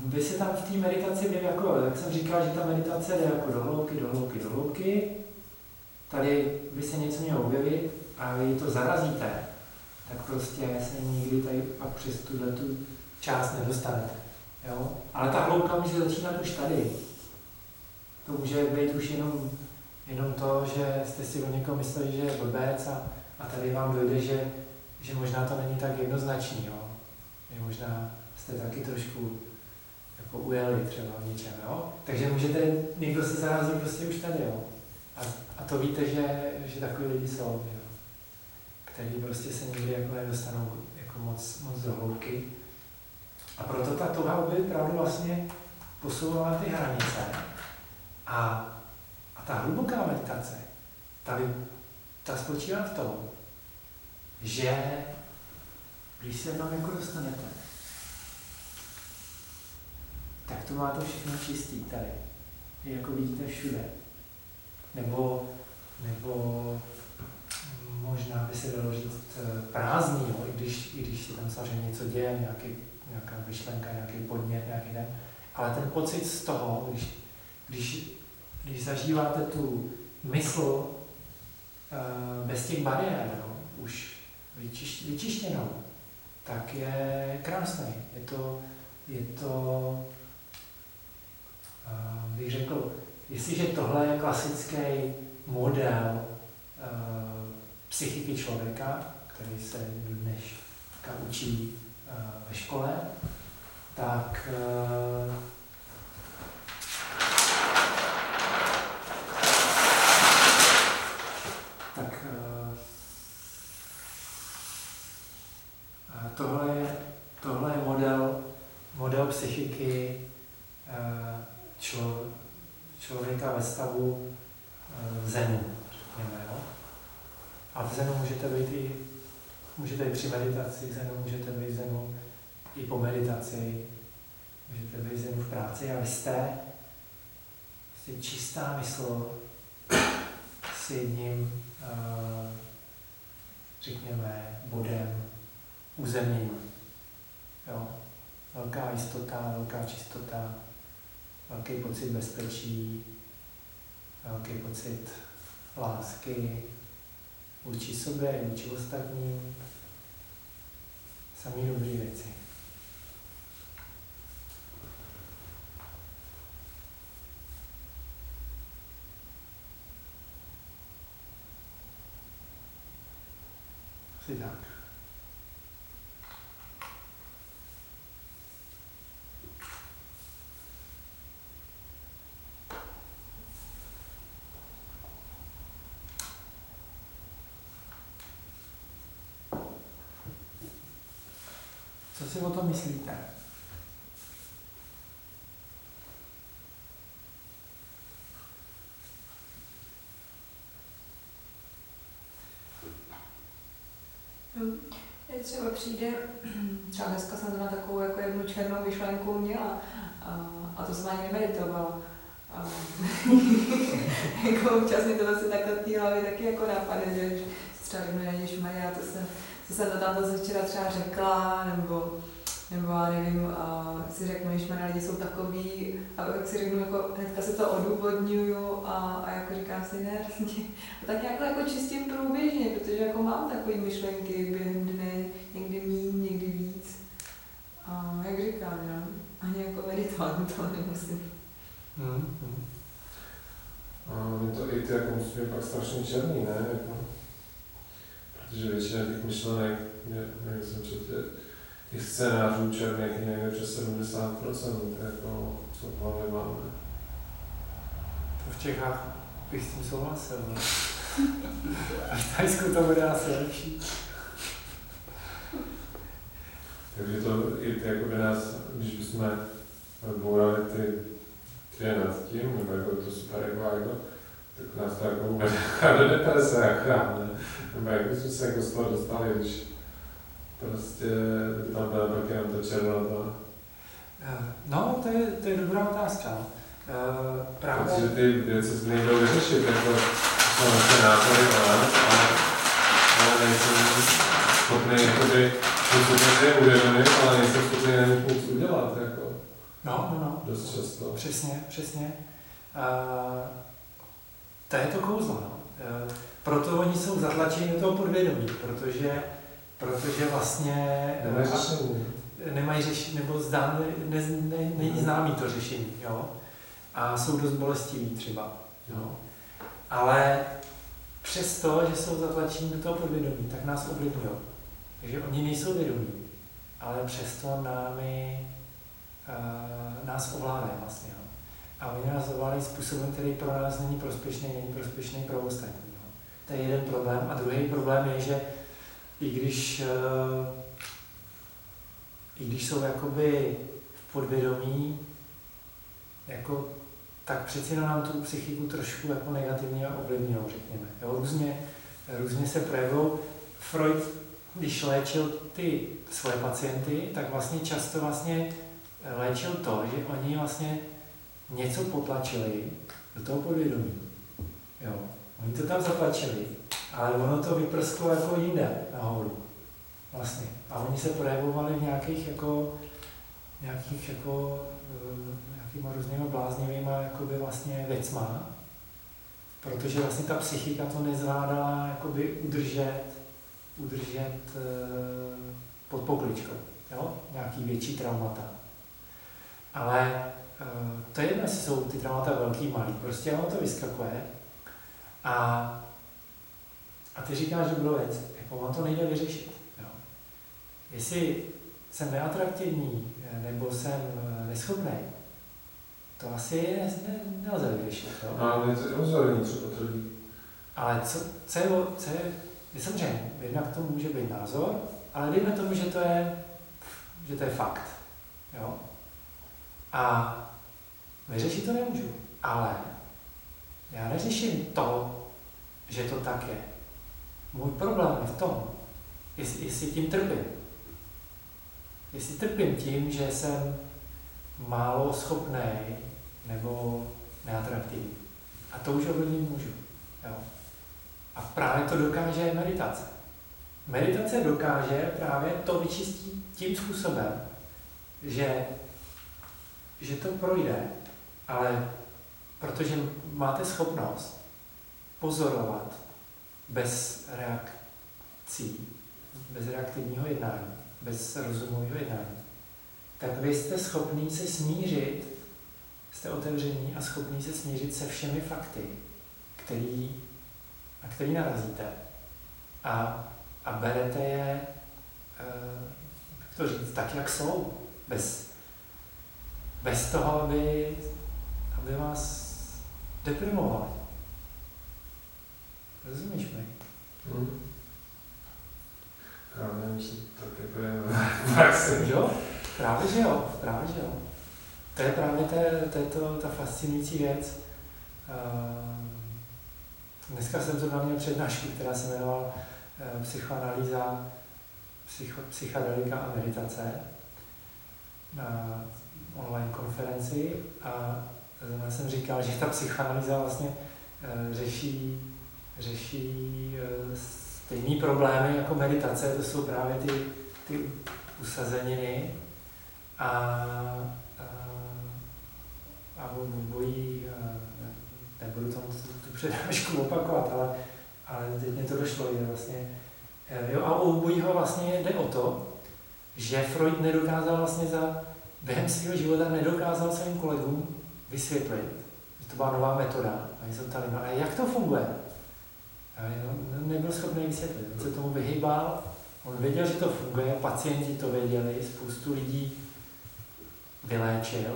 vy se tam v té meditaci, jako, jak jsem říkal, že ta meditace jde jako do hloubky, do hloubky, do hloubky, tady by se něco mělo objevit a vy to zarazíte, tak prostě se nikdy tady pak přes tuhle tu část nedostanete. Jo? Ale ta hloubka může začínat už tady. To může být už jenom, jenom to, že jste si o někoho mysleli, že je blbec a, a tady vám dojde, že, že možná to není tak jednoznačný. Jo? Že možná jste taky trošku jako ujeli třeba v něčem. Jo? Takže můžete, někdo se zarazí prostě už tady. Jo? A, a to víte, že, že takový lidi jsou, jo? který prostě se nikdy jako nedostanou jako moc, moc do hloubky. A proto ta touha objevit pravdu vlastně posouvala ty hranice. A, a ta hluboká meditace, ta, ta spočívá v tom, že když se tam jako dostanete, tak to máte všechno čistý tady. Jako vidíte všude. Nebo, nebo možná by se dalo říct eh, prázdný, jo? I, když, i když se tam samozřejmě něco děje, nějaký, nějaká myšlenka, nějaký podnět, nějaký den. Ale ten pocit z toho, když, když, když zažíváte tu mysl uh, bez těch bariér, no, už vyčiš, vyčištěnou, tak je krásný. Je to, je to uh, bych řekl, jestliže tohle je klasický model uh, psychiky člověka, který se dneška učí uh, ve škole, tak uh, tohle je, tohle je model, model psychiky uh, člo, člověka ve stavu uh, zenu, řekněme, jo? A v zenu můžete být i, můžete být při meditaci, zenu můžete být zenu i po meditaci, můžete být zenu v práci a jste, jste čistá mysl s jedním, uh, řekněme, bodem uzemnění. Jo? Velká jistota, velká čistota, velký pocit bezpečí, velký pocit lásky, vůči sobě, vůči ostatním, samý dobré věci. Asi tak. Co si o tom myslíte?
Mně třeba přijde, třeba dneska jsem na takovou jako jednu černou myšlenku měla a, a to jsem ani nemeditovala. A, jako občas mi to vlastně takhle v té hlavě taky jako napadne, že třeba řeknu, Maria, to jsem co jsem to tam zase včera třeba řekla, nebo, nebo já nevím, a si řeknu, že na lidi jsou takový, a jak si řeknu, jako hnedka se to odůvodňuju a, a jako říkám si, ne, vlastně, a tak nějak jako čistím průběžně, protože jako mám takové myšlenky během dne, někdy míň, někdy víc. A jak říkám, no, ani jako meditovat to nemusím.
Hmm, hmm. A my to i ty jako musí být pak strašně černý, ne? Jako protože většina těch myšlenek, jak jsem četl, těch scénářů černých je někde přes 70%, jako, co v hlavě máme.
To v Čechách bych s tím souhlasil. Ne? A v Tajsku to bude asi lepší.
Takže to i ty, jako by nás, když bychom bourali ty, ty nad tím, nebo jako to super ego, ego, tak nás to jako vůbec jako do deprese, jako ne? Nebo jak bychom se jako z toho dostali, když prostě tam byla pak jenom to červená.
Eh, No, to je, to je dobrá otázka. Eh, Právě,
Protože ty věci se nejdou vyřešit, jako jsou naše názory, ale, ale, ale nejsem schopný, jakoby, jsem schopný si je uvědomit, ale nejsem schopný na nich moc udělat, jako,
no, no, no.
dost často.
Přesně, přesně. Uh, to je to kouzlo. No. Uh, proto oni jsou zatlačeni do toho podvědomí, protože, protože vlastně
Nemají
eh,
řešení.
nemají řešení, nebo zdán, ne, ne, není známý to řešení. Jo? A jsou dost bolestiví třeba. Jo? Ale přesto, že jsou zatlačeni do toho podvědomí, tak nás ovlivňují. Takže oni nejsou vědomí, ale přesto námi, uh, nás ovládají vlastně. Jo? A oni nás ovládají způsobem, který pro nás není prospěšný, není prospěšný pro ostatní. To je jeden problém. A druhý problém je, že i když, uh, i když jsou jakoby v podvědomí, jako, tak přeci jenom nám tu psychiku trošku jako negativně ovlivňují, řekněme. Jo? Různě, různě se projevují. Freud, když léčil ty svoje pacienty, tak vlastně často vlastně léčil to, že oni vlastně něco potlačili do toho podvědomí. Jo. Oni to tam zatlačili, ale ono to vyprsklo jako jinde nahoru. Vlastně. A oni se projevovali v nějakých jako, nějakých jako, eh, nějakýma různýma bláznivýma jakoby vlastně věcma, protože vlastně ta psychika to nezvládala jakoby udržet, udržet eh, pod pokličkou, jo? nějaký větší traumata. Ale eh, to je jedno, jestli jsou ty traumata velký, malý, prostě ono to vyskakuje a, a ty říkáš dobrou věc, jako on to nejde vyřešit. Jo? Jestli jsem neatraktivní eh, nebo jsem eh, neschopný, to asi ne, ne, nelze vyřešit. Jo?
No, ale něco rozhodení třeba trví.
Ale co, co, je, co je, je samozřejmě, jednak to může být názor, ale dejme tomu, že to je, že to je fakt. Jo? A vyřešit to nemůžu, ale já neřeším to, že to tak je. Můj problém je v tom, jestli, jestli tím trpím. Jestli trpím tím, že jsem málo schopný nebo neatraktivní. A to už ovlivnit můžu. Jo. A právě to dokáže meditace. Meditace dokáže právě to vyčistit tím způsobem, že, že to projde, ale protože máte schopnost pozorovat bez reakcí, bez reaktivního jednání, bez rozumového jednání, tak vy jste schopný se smířit, jste otevření a schopný se smířit se všemi fakty, který, na který narazíte. A, a berete je, eh, jak to říct, tak, jak jsou, bez, bez toho, aby, aby vás deprimovali. Rozumíš mi?
Hmm. Já nevím, jestli tak jako.
Jo? Právě, že jo, právě, že jo. To je právě ta, to, je to, ta fascinující věc. Uh, dneska jsem to měl přednášku, která se jmenovala uh, Psychoanalýza, psycho, psychedelika a meditace na online konferenci a já jsem říkal, že ta psychoanalýza vlastně uh, řeší, řeší uh, stejné problémy jako meditace, to jsou právě ty, ty usazeniny a, a, a bojí, nebudu tam tu, tu přednášku opakovat, ale, ale teď mě to došlo, že vlastně, jo, a u obojího vlastně jde o to, že Freud nedokázal vlastně za, během svého života nedokázal svým kolegům vysvětlit, že to byla nová metoda. A se ptali, no a jak to funguje? A on nebyl schopný vysvětlit, on se tomu vyhýbal, on věděl, že to funguje, pacienti to věděli, spoustu lidí vyléčil,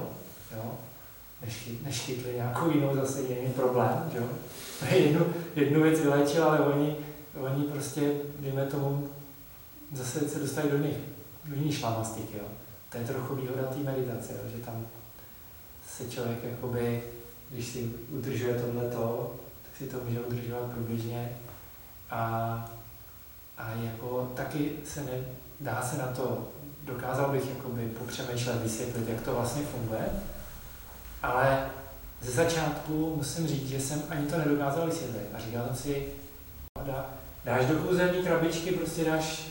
jo? Než, chytli nějakou jinou zase jiný problém, jo? jednu, jednu věc vyléčil, ale oni, oni prostě, dejme tomu, zase se dostali do nich, do jiný šlamastiky, jo? To je trochu výhoda té meditace, jo? že tam se člověk jakoby, když si udržuje tohleto, tak si to může udržovat průběžně. A, a jako taky se ne, dá se na to, dokázal bych jakoby popřemýšlet, vysvětlit, jak to vlastně funguje, ale ze začátku musím říct, že jsem ani to nedokázal vysvětlit. A říkal jsem si, dá, dáš do kouzelní krabičky, prostě dáš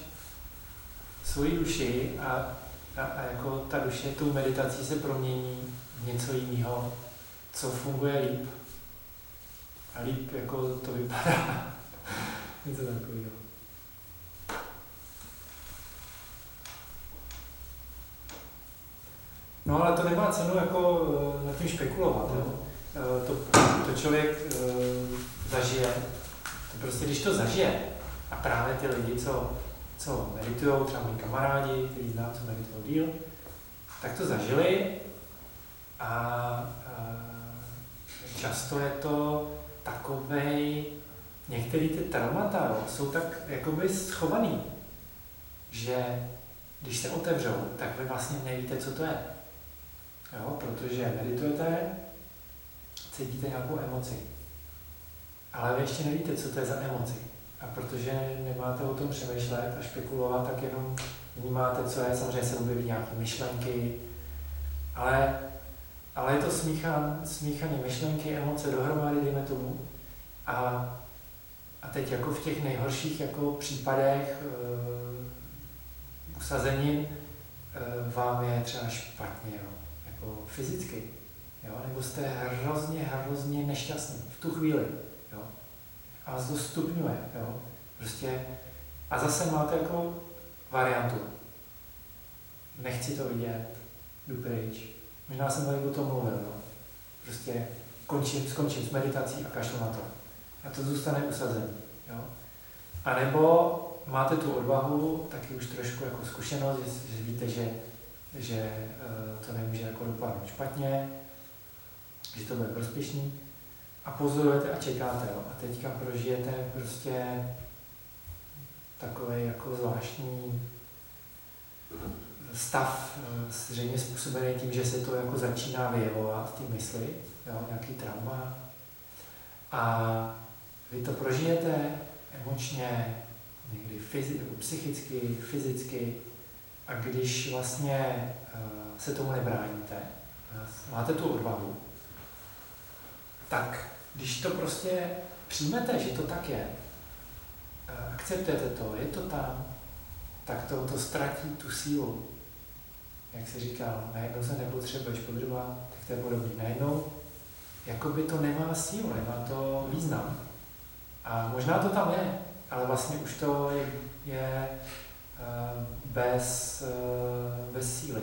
svoji duši a, a, a jako ta duše tou meditací se promění něco jiného, co funguje líp. A líp jako to vypadá. něco takového. No ale to nemá cenu jako eh, nad tím špekulovat. Jo? Eh, to, to člověk eh, zažije. To prostě, když to zažije, a právě ty lidi, co, co meditují, třeba moji kamarádi, kteří znám, co meditují díl, tak to zažili a, často je to takovej, některé ty traumata jo, jsou tak jakoby schovaný, že když se otevřou, tak vy vlastně nevíte, co to je. Jo, protože meditujete, cítíte nějakou emoci. Ale vy ještě nevíte, co to je za emoci. A protože nemáte o tom přemýšlet a špekulovat, tak jenom vnímáte, co je. Samozřejmě se objeví nějaké myšlenky, ale, ale je to smíchan, smíchané myšlenky, emoce dohromady, dejme tomu. A, a teď jako v těch nejhorších jako případech e, usazenin e, vám je třeba špatně, jo, jako fyzicky. Jo? Nebo jste hrozně, hrozně nešťastný v tu chvíli. Jo? A vás to stupňuje. Jo? Prostě, a zase máte jako variantu. Nechci to vidět, jdu pryč. Možná jsem tady o tom mluvil. Jo? Prostě končím, skončím s meditací a kašlu na to. A to zůstane usazený. Jo? A nebo máte tu odvahu, taky už trošku jako zkušenost, že, že víte, že, že uh, to nemůže jako dopadnout špatně, že to bude prospěšný a pozorujete a čekáte. Jo. A teďka prožijete prostě takový jako zvláštní stav, eh, zřejmě způsobený tím, že se to jako začíná vyjevovat v té mysli, jo, nějaký trauma. A vy to prožijete emočně, někdy fyzi- psychicky, fyzicky, a když vlastně uh, se tomu nebráníte, máte tu odvahu, tak když to prostě přijmete, že to tak je, akceptujete to, je to tam, tak to, to ztratí tu sílu. Jak se říká, najednou se nepotřebuješ podrbat, tak to je podobný. Najednou jako by to nemá sílu, nemá to význam. A možná to tam je, ale vlastně už to je, je bez, bez síly.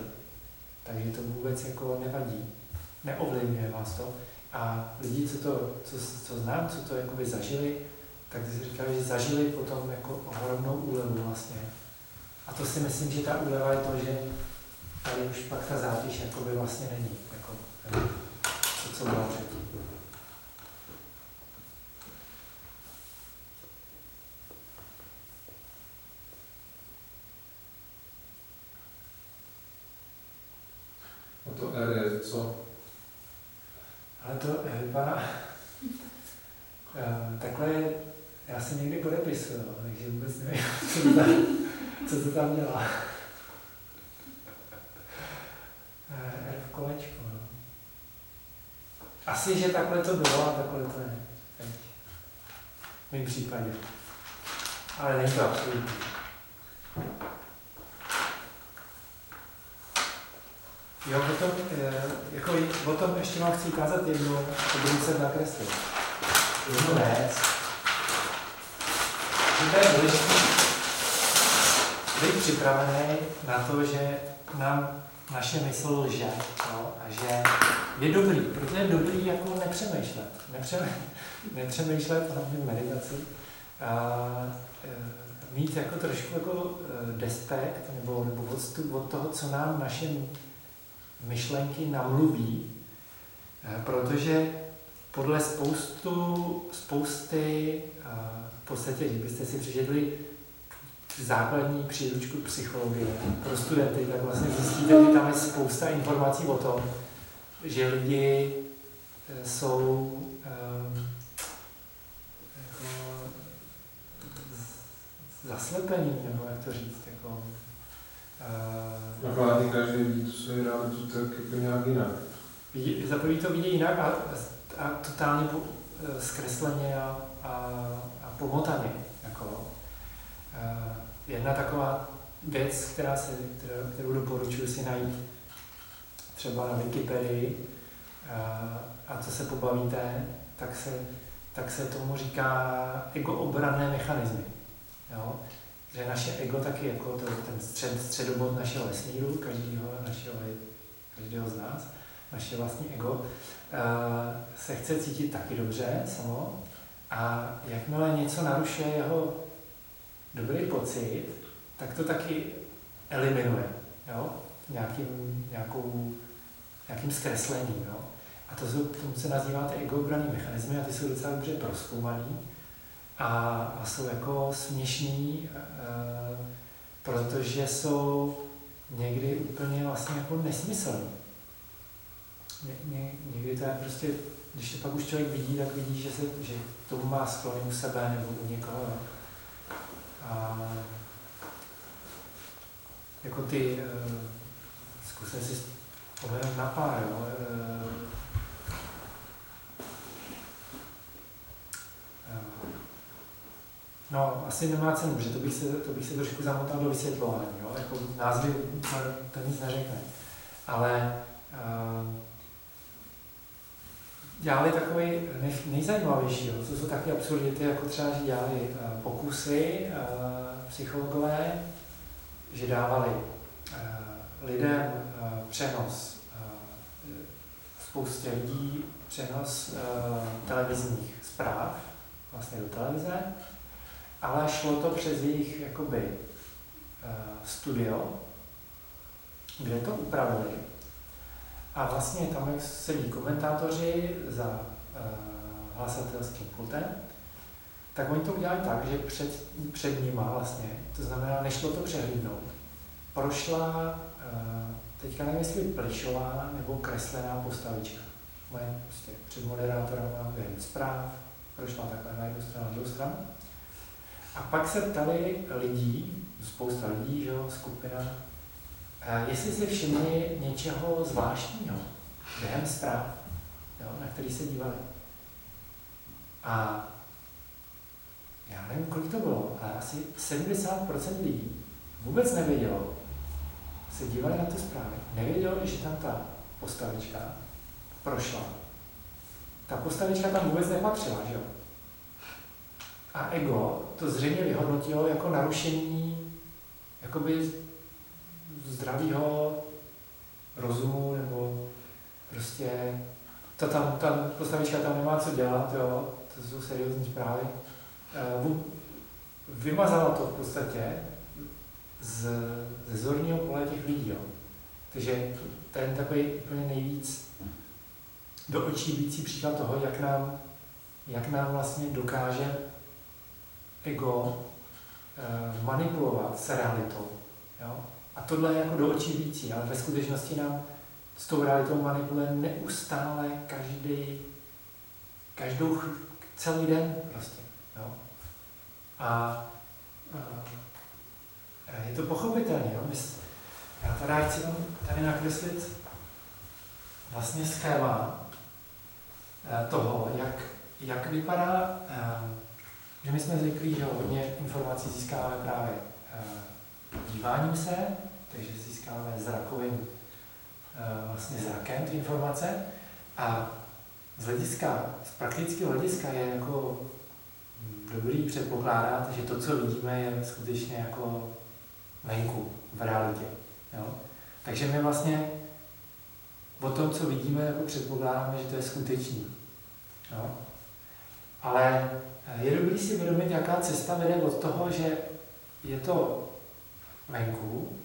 Takže to vůbec jako nevadí. Neovlivňuje vás to. A lidi, co, to, co, co znám, co to jakoby zažili, tak si říkali, že zažili potom jako ohromnou úlevu vlastně. A to si myslím, že ta úleva je to, že tady už pak ta zátěž jakoby vlastně není. Jako, to, co bylo předtím.
A to R je co?
Ale to vypadá... Eh, takhle já si někdy podepisuju, takže vůbec nevím, co to tam, co to tam dělá. Eh, R v kolečku, no. Asi, že takhle to bylo a takhle to je. Teď. V mém případě. Ale není to absolutní. Jo, potom, eh, jako, potom ještě vám chci ukázat jednu, to budu se nakreslit. Jednu věc. Že to je důležité být připravený na to, že nám naše mysl lže jo, a že je dobrý, proto je dobrý jako nepřemýšlet. Nepřemýšlet, nepřemýšlet hlavně meditaci. A, e, mít jako trošku jako e, despekt nebo, nebo odstup od toho, co nám naše myšlenky namluví, eh, protože podle spoustu, spousty, eh, v podstatě, kdybyste si přečetli základní příručku psychologie pro studenty, tak vlastně zjistíte, no. že tam je spousta informací o tom, že lidi eh, jsou um, jako zaslepení, nebo jak to říct, jako...
Uh, jako každý vidí tu svoji realitu tak jako nějak jinak.
Za prvý to vidí jinak a, a totálně po, eh, zkresleně a, a, a pomotaně, jako... Uh, jedna taková věc, která se, kterou, kterou doporučuji si najít třeba na Wikipedii, a co se pobavíte, tak se, tak se tomu říká ego obranné mechanismy. Jo? Že naše ego taky jako to, ten střed, středobod našeho vesmíru, každého, našeho, každého z nás, naše vlastní ego, se chce cítit taky dobře samo a jakmile něco narušuje jeho dobrý pocit, tak to taky eliminuje, jo? Nějakým, nějakou, nějakým zkreslením. Jo? A to, jsou, tomu se nazývá ty egobraný mechanismy a ty jsou docela dobře proskoumaný a, a jsou jako směšný, e, protože jsou někdy úplně vlastně jako nesmyslný. Ně, ně, někdy to je prostě, když to pak už člověk vidí, tak vidí, že, se, že tomu má sklony u sebe nebo u někoho. A jako ty, e, zkusím si vzpomenout na pár, jo, e, No, asi nemá cenu, protože to bych se, to bych se trošku zamotal do vysvětlování, jo? jako názvy to nic neřekne. Ale uh, dělali takový nej, nejzajímavější, co jsou taky absurdity, jako třeba, že dělali uh, pokusy uh, psychologové, že dávali uh, lidem přenos spoustě lidí přenos televizních zpráv vlastně do televize ale šlo to přes jejich jakoby studio, kde to upravili. A vlastně tam, jak sedí komentátoři za uh, hlasatelským pultem, tak oni to udělali tak, že před, před nima vlastně, to znamená, nešlo to přehlídnout, prošla, uh, teďka nevím, jestli plišová nebo kreslená postavička. Moje prostě před moderátorem během zpráv, prošla takhle na jednu stranu, na druhou stranu. A pak se ptali lidí, spousta lidí, že jo, skupina, jestli si všimli něčeho zvláštního během zpráv, jo, na který se dívali. A já nevím, kolik to bylo, ale asi 70% lidí vůbec nevědělo, se dívali na ty zprávy, nevědělo, že tam ta postavička prošla. Ta postavička tam vůbec nepatřila, že jo? A ego to zřejmě vyhodnotilo jako narušení jakoby zdravého rozumu, nebo prostě ta, tam, ta postavička tam nemá co dělat, jo, to jsou seriózní zprávy. Eh, vymazala to v podstatě z, ze zorního pole těch lidí. Jo. Takže ten takový úplně nejvíc do očí vící příklad toho, jak nám, jak nám vlastně dokáže ego eh, manipulovat s realitou. Jo? A tohle je jako do očí vící, ale ve skutečnosti nám s tou realitou manipuluje neustále každý, každou, celý den prostě. Jo? A, a je to pochopitelné. Jo? Já tady chci vám tady nakreslit vlastně schéma eh, toho, jak, jak vypadá eh, že my jsme zvyklí, že hodně informací získáváme právě e, díváním se, takže získáváme zrakovým e, vlastně zrakem ty informace a z hlediska, z praktického hlediska je jako dobrý předpokládat, že to, co vidíme, je skutečně jako venku, v realitě. Jo? Takže my vlastně o tom, co vidíme, jako předpokládáme, že to je skutečný. Jo? Ale je dobré si uvědomit, jaká cesta vede od toho, že je to venku,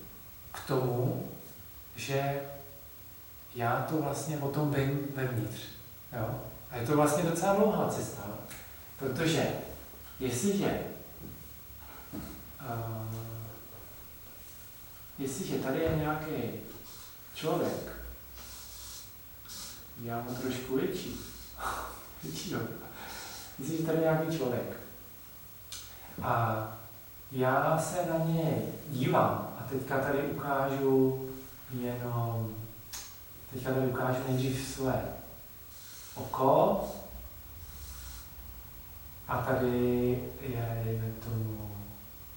k tomu, že já to vlastně o tom vím vevnitř. Jo? A je to vlastně docela dlouhá cesta, protože jestliže uh, jestliže tady je nějaký člověk, já mám trošku větší, větší Myslím, že tady je nějaký člověk. A já se na ně dívám a teďka tady ukážu jenom, teďka tady ukážu nejdřív své oko a tady je, dejme tomu,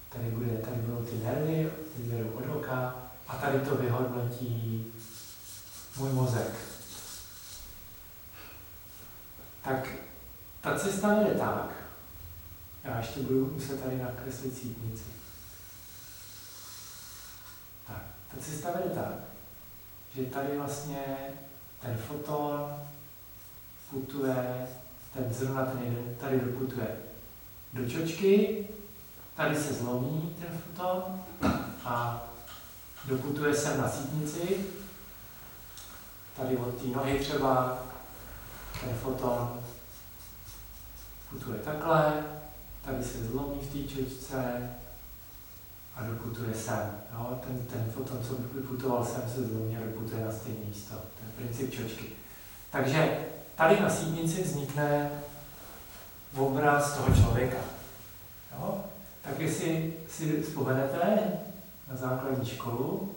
tady, bude, tady budou ty nervy, ty berou od oka a tady to vyhodnotí můj mozek. Tak ta cesta jde tak, já ještě budu muset tady nakreslit sítnici. Tak, ta cesta vede tak, že tady vlastně ten foton putuje, ten zrovna ten jeden, tady doputuje do čočky, tady se zlomí ten foton a doputuje sem na sítnici, tady od té nohy třeba ten foton putuje takhle, tady se zlomí v té čočce a doputuje sem. Jo? Ten, ten foton, co vyputoval sem, se zlomí a doputuje na stejné místo. Ten princip čočky. Takže tady na sídnici vznikne obraz toho člověka. Jo? Tak jestli si vzpomenete na základní školu,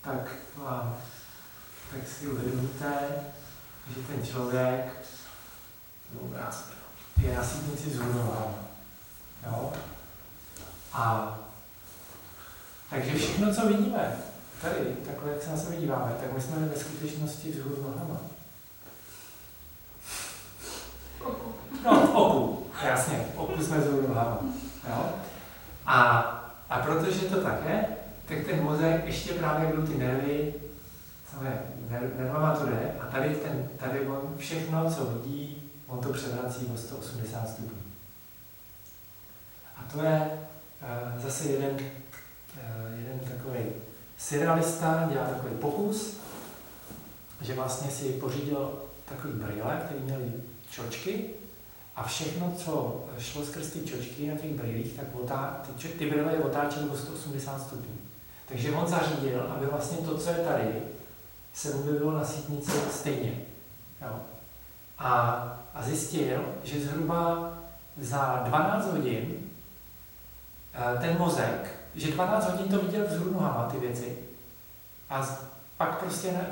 tak, vám, tak si uvědomíte, že ten člověk, obraz, je na zhrudována. Jo? A takže všechno, co vidíme, tady, takhle, jak se na sebe díváme, tak my jsme ve skutečnosti vzhůru nohama. No, v oku, jasně, v oku jsme vzhůru nohama. Jo? A, a protože to tak je, tak ten mozek ještě právě budou ty nervy, samé nervama to jde, a tady, ten, tady on všechno, co vidí, on to převrací o 180 stupňů. A to je uh, zase jeden, uh, jeden takový serialista, dělá takový pokus, že vlastně si pořídil takový brýle, který měly čočky a všechno, co šlo skrz ty čočky na těch brýlích, tak otá, ty, ty brýle je otáčely o 180 stupňů. Takže on zařídil, aby vlastně to, co je tady, se objevilo na sítnici stejně. Jo? A, a zjistil, že zhruba za 12 hodin eh, ten mozek, že 12 hodin to viděl vzhůru nohama ty věci. A pak prostě ne,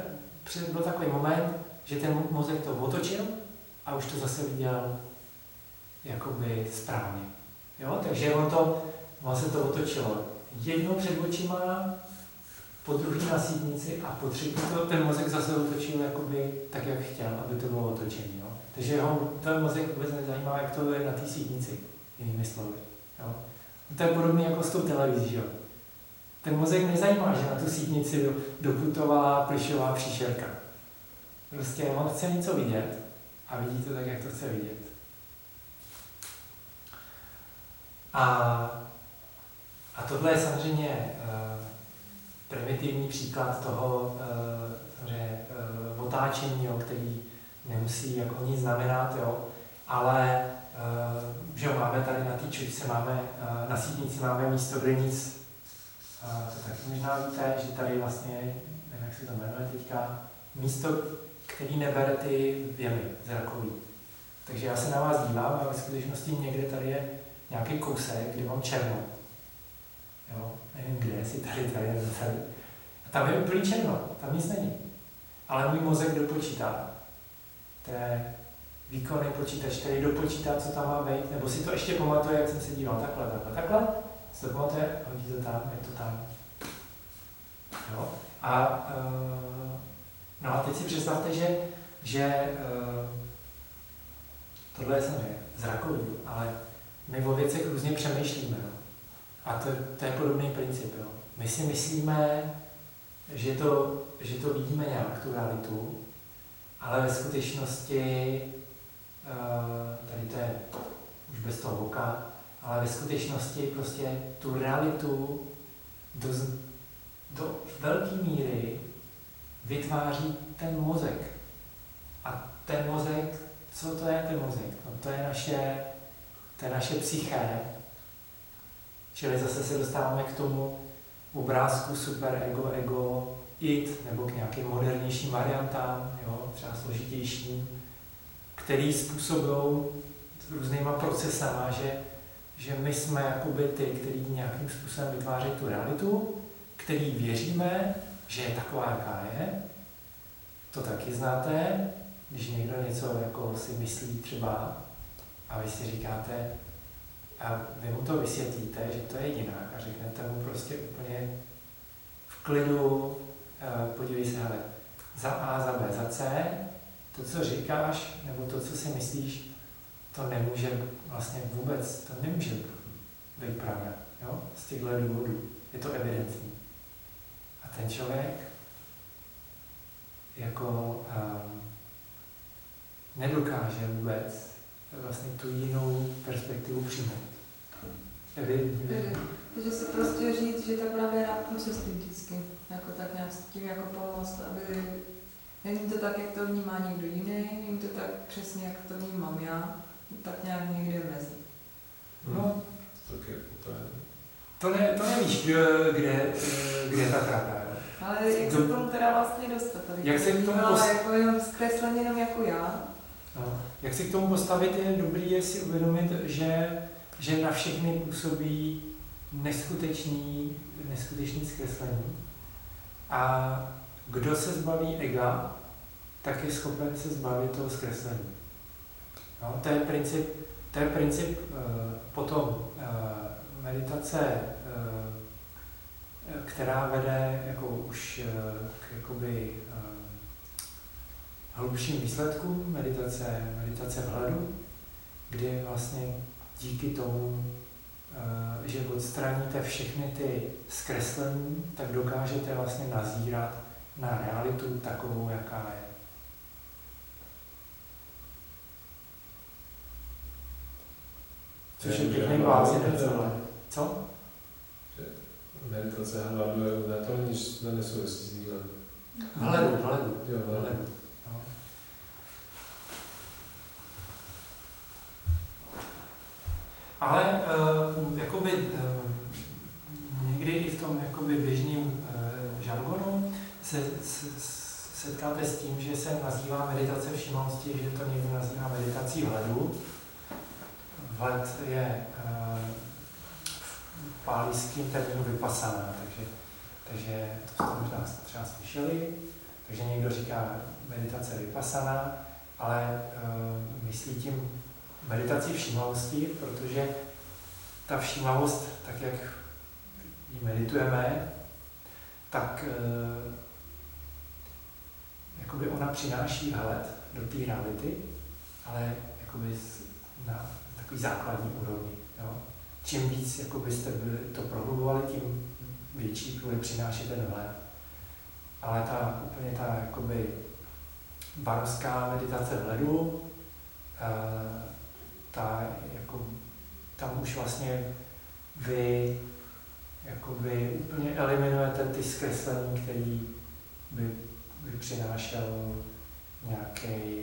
byl takový moment, že ten mozek to otočil a už to zase viděl jakoby správně. Jo? Takže on, to, on se to otočilo jednou před očima, po druhý na sídnici a po třetí to ten mozek zase otočil jakoby tak, jak chtěl, aby to bylo otočené. Takže ho ten mozek vůbec nezajímá, jak to je na té sídnici, jinými slovy. Jo? To je podobné jako s tou televizí. Jo? Ten mozek nezajímá, že na tu sídnici doputovala plišová příšerka. Prostě on chce něco vidět a vidí to tak, jak to chce vidět. A, a tohle je samozřejmě uh, primitivní příklad toho uh, že, uh, otáčení, jo, který nemusí jako nic znamenat, jo, ale uh, že máme tady na té čočce, máme, uh, na sítnici máme místo, kde nic, uh, to taky možná víte, že tady vlastně, nevím, jak se to jmenuje teďka, místo, který nebere ty věmy zrakový. Takže já se na vás dívám a ve skutečnosti někde tady je nějaký kousek, kde mám černo. Jo, nevím kde, jestli tady, tady, tady. A tam je úplný černo, tam nic není. Ale můj mozek dopočítá. To je výkonný počítač, který dopočítá, co tam má být, nebo si to ještě pamatuje, jak jsem se díval, takhle, takhle, takhle, si to pamatuje, hodí to tam, je to tam. Jo? A, uh, no a teď si představte, že, že uh, tohle je samozřejmě zrakový, ale my o věcech různě přemýšlíme. No. A to, to je podobný princip. Jo. My si myslíme, že to, že to vidíme nějak, tu realitu, ale ve skutečnosti, uh, tady to je už bez toho oka, ale ve skutečnosti prostě tu realitu do, do velké míry vytváří ten mozek. A ten mozek, co to je ten mozek? No to je naše, to je naše psyché. Čili zase se dostáváme k tomu obrázku super ego, ego, it, nebo k nějakým modernějším variantám, jo, třeba složitějším, který způsobují různýma procesama, že, že my jsme jakoby ty, který nějakým způsobem vytváří tu realitu, který věříme, že je taková, jaká je. To taky znáte, když někdo něco jako si myslí třeba a vy si říkáte, a vy mu to vysvětlíte, že to je jinak a řeknete mu prostě úplně v klidu, podívej se, hele, za A, za B, za C, to, co říkáš, nebo to, co si myslíš, to nemůže vlastně vůbec, to nemůže být pravda, jo? z těchto důvodů. Je to evidentní. A ten člověk jako um, nedokáže vůbec vlastně tu jinou perspektivu přijmout. Evidentní.
Takže si prostě říct, že ta pravda je na půl cesty vždycky. Jako tak nějak s tím jako pomoct, aby není to tak, jak to vnímá někdo jiný, není to tak přesně, jak to vnímám já, tak nějak někde mezi.
No,
Tak jako to je.
to, ne, to nevíš, kde, kde, kde je ta pravda.
Ale jak se k tomu teda vlastně dostat?
Jak se k tomu
Ale
dost-
jako jenom zkresleně jenom jako já.
No. Jak si k tomu postavit, je dobrý je si uvědomit, že, že na všechny působí neskutečný, neskutečný zkreslení. A kdo se zbaví ega, tak je schopen se zbavit toho zkreslení. No, to je princip, to je princip uh, potom uh, meditace, uh, která vede jako už uh, k jakoby, uh, hlubším výsledkům meditace, meditace vhledu, kdy vlastně díky tomu, že odstraníte všechny ty zkreslení, tak dokážete vlastně nazírat na realitu takovou, jaká je. Což je pěkný blázinec, ale co?
Meditace hladu je na to nic nesouvisí s jídlem.
Vhledu, vhledu,
Jo, vhledu.
vhledu. No. Ale uh, jakoby uh, někdy i v tom jakoby běžným uh, žargonu se, se, setkáte s tím, že se nazývá meditace všímavosti, že to někdo nazývá meditací vhledu. Vhled je uh, v páliským termínu vypasaná, takže, takže to jste možná třeba slyšeli. Takže někdo říká meditace vypasaná, ale uh, myslí tím meditaci všímavosti, protože ta všímavost, tak jak ji meditujeme, tak uh, jakoby ona přináší vhled do té reality, ale jakoby na takový základní úrovni. Jo? Čím víc jakoby jste to prohlubovali, tím větší průli přináší ten vhled. Ale ta úplně ta jakoby barovská meditace vhledu, eh, ta jako, tam už vlastně vy jakoby úplně eliminujete ty zkreslení, který by, by přinášel nějaký,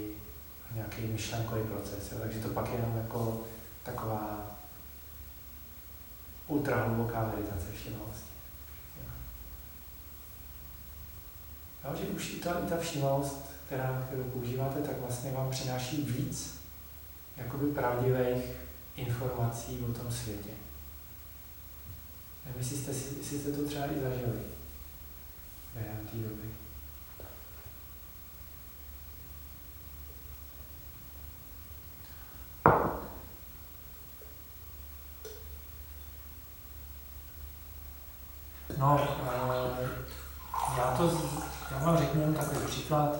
nějaký myšlenkový proces. Jo? Takže to pak je jenom jako taková ultra hluboká meditace všímavosti. Jo, že už i ta, i ta všímavost, která, kterou používáte, tak vlastně vám přináší víc jakoby pravdivých informací o tom světě. Nevím, jestli jste, jestli jste to třeba i zažili během té doby. No, eh, já to, já vám řeknu takový příklad,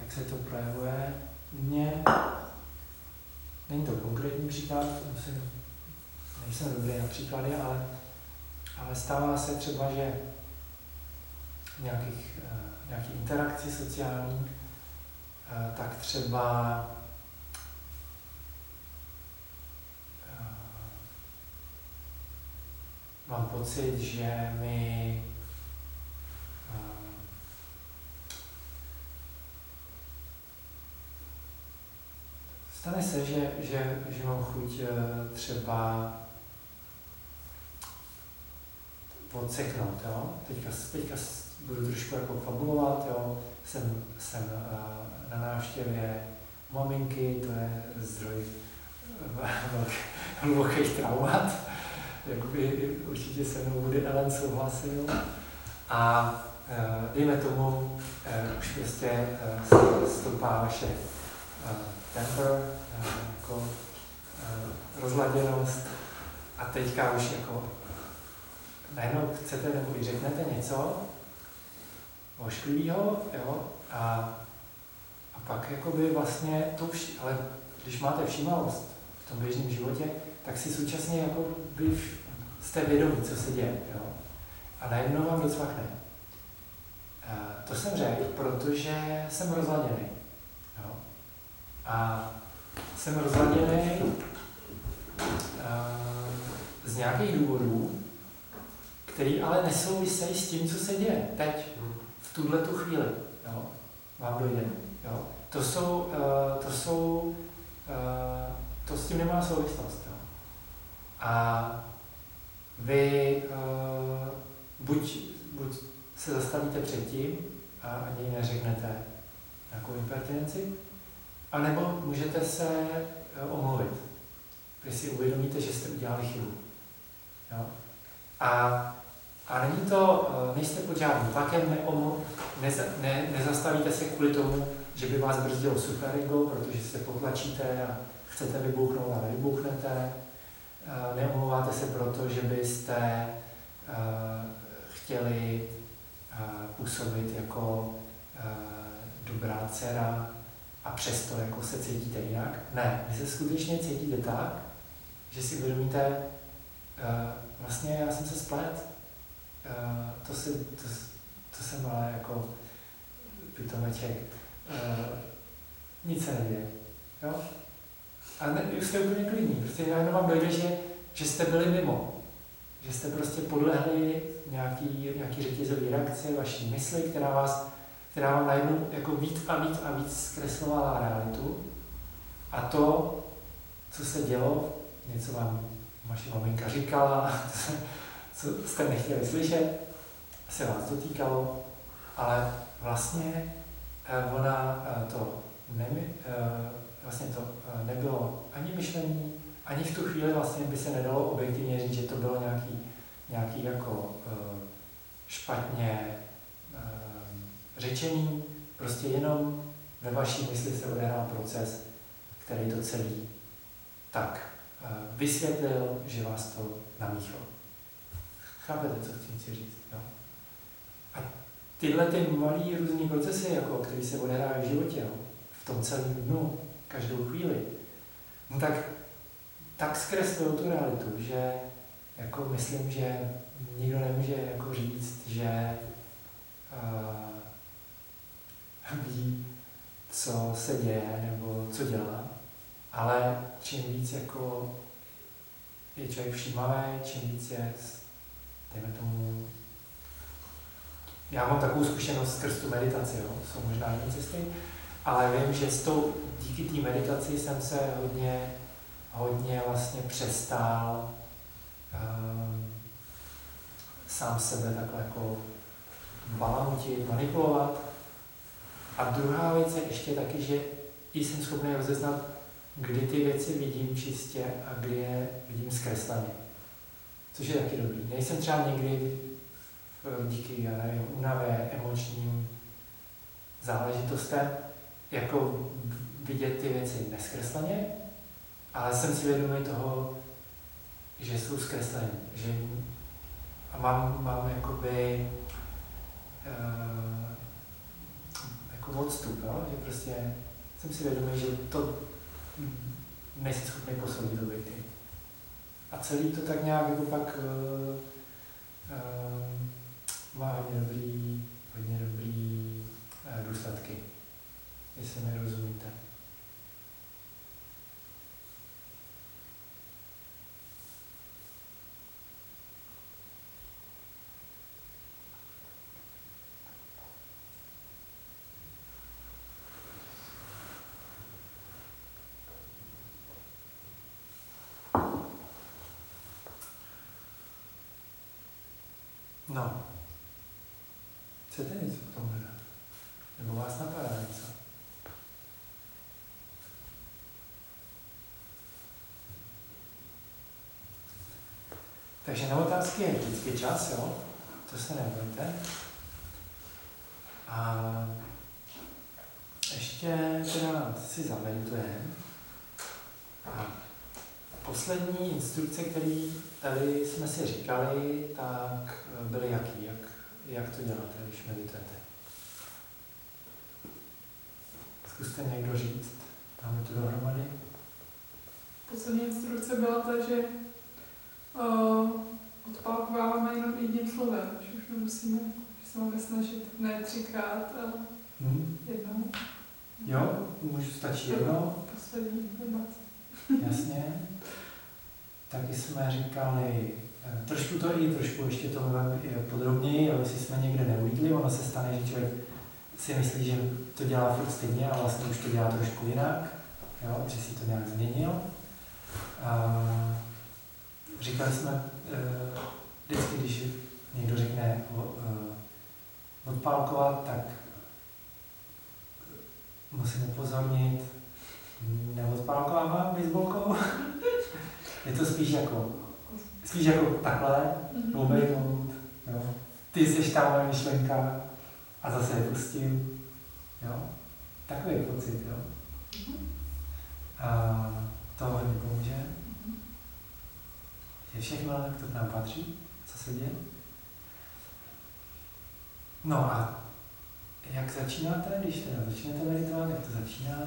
jak se to projevuje u mě. Není to konkrétní příklad, musím, nejsem dobrý na příklady, ale, ale stává se třeba, že nějakých, eh, nějaký interakci sociální, eh, tak třeba eh, mám pocit, že mi stane se, že, že, že mám chuť eh, třeba podseknout, jo? Teďka, teďka budu trošku jako fabulovat, jo? Jsem, jsem eh, na návštěvě maminky, to je zdroj eh, hlubokých traumat, jak by určitě se mnou Woody Allen souhlasil. A dejme tomu, už prostě stoupá vaše temper, uh, jako uh, rozladěnost a teďka už jako najednou chcete nebo i řeknete něco ošklivého, jo, a, a pak jakoby vlastně to už, ale když máte všímavost v tom běžném životě, tak si současně jako by jste vědomí, co se děje, jo. A najednou vám docvakne. To jsem řekl, protože jsem rozladěný. A jsem rozladěný z nějakých důvodů, který ale nesouvisejí s tím, co se děje teď, v tuhle tu chvíli. Jo? Vám dojde. Jo? To jsou, uh, to jsou, uh, to s tím nemá souvislost. Jo? A vy buď, buď se zastavíte předtím a ani neřeknete nějakou impertinenci, anebo můžete se uh, omluvit, když si uvědomíte, že jste udělali chybu. Jo? A a není to, eh, nejste pod žádným tlakem, neza, ne, nezastavíte se kvůli tomu, že by vás brzdilo superego, protože se potlačíte a chcete vybuchnout a nevybuchnete. Eh, neomlouváte se proto, že byste chtěli působit jako dobrá dcera a přesto jako se cítíte jinak. Ne, vy se skutečně cítíte tak, že si uvědomíte, uh, vlastně já jsem se splet, uh, to, si, to, to jsem ale jako pitomeček. Uh, nic se neděje. Jo? A ne, už jste úplně klidní. Prostě najednou vám dojde, že, že jste byli mimo. Že jste prostě podlehli nějaký, nějaký řetězový reakce vaší mysli, která vás která vám najednou jako víc a víc a víc zkreslovala realitu. A to, co se dělo, něco vám vaše maminka říkala, co jste nechtěli slyšet, se vás dotýkalo, ale vlastně eh, ona eh, to nemi, eh, vlastně to nebylo ani myšlení, ani v tu chvíli vlastně by se nedalo objektivně říct, že to bylo nějaký, nějaký jako špatně řečení, prostě jenom ve vaší mysli se odehrál proces, který to celý tak vysvětlil, že vás to namíchlo. Chápete, co chci říct? Jo? A tyhle ty malé různé procesy, jako, které se odehrávají v životě, jo? v tom celém dnu, každou chvíli, no tak, tak zkreslují tu realitu, že jako myslím, že nikdo nemůže jako říct, že uh, ví, co se děje nebo co dělá, ale čím víc jako je člověk všímavý, čím víc je dejme tomu, já mám takovou zkušenost skrz tu meditaci, jo. jsou možná jiné cesty, ale vím, že s tou, díky té meditaci jsem se hodně, hodně vlastně přestal um, sám sebe takhle jako balamutit, manipulovat. A druhá věc je ještě taky, že jsem schopný rozeznat, kdy ty věci vidím čistě a kdy je vidím zkresleně což je taky dobrý. Nejsem třeba někdy díky, já nevím, únavě, emočním záležitostem, jako vidět ty věci neskresleně, ale jsem si vědomý toho, že jsou zkreslené, že a mám, mám jakoby uh, jako odstup, jo? že prostě jsem si vědomý, že to nejsem schopný posoudit věty. A celý to tak nějak jako pak uh, uh, má hodně dobrý, hodně dobrý uh, důsledky, jestli mi rozumíte. No. Chcete něco k tomu hledat? Nebo vás napadá něco? Takže na otázky je vždycky čas, jo? To se nebojte. A ještě teda si zameditujeme. A poslední instrukce, které tady jsme si říkali, tak byly jaký? Jak, jak to děláte, když meditujete? Zkuste někdo říct, máme to dohromady.
Poslední instrukce byla ta, že uh, odpálkováváme jenom jedním slovem, že už nemusíme, že se máme snažit ne třikrát, ale
Hmm?
jednou.
Jo, můžu stačí jedno,
Poslední
jasně. Taky jsme říkali, eh, trošku to i trošku ještě to podrobněji, ale jestli jsme někde neuvidli, ono se stane, že člověk si myslí, že to dělá furt stejně a vlastně už to dělá trošku jinak, jo, že si to nějak změnil. A říkali jsme, eh, vždycky, když někdo řekne eh, odpálkovat, tak musím upozornit, neodpálkovávám baseballkou. Je to spíš jako, spíš jako takhle,
Mhm.
obejmout, jo. Ty jsi ta moje myšlenka a zase je pustím, jo. Takový pocit, jo. A to hodně pomůže. Je všechno, jak to k nám patří, co se děje. No a jak začínáte, když teda začnete meditovat, jak to začíná?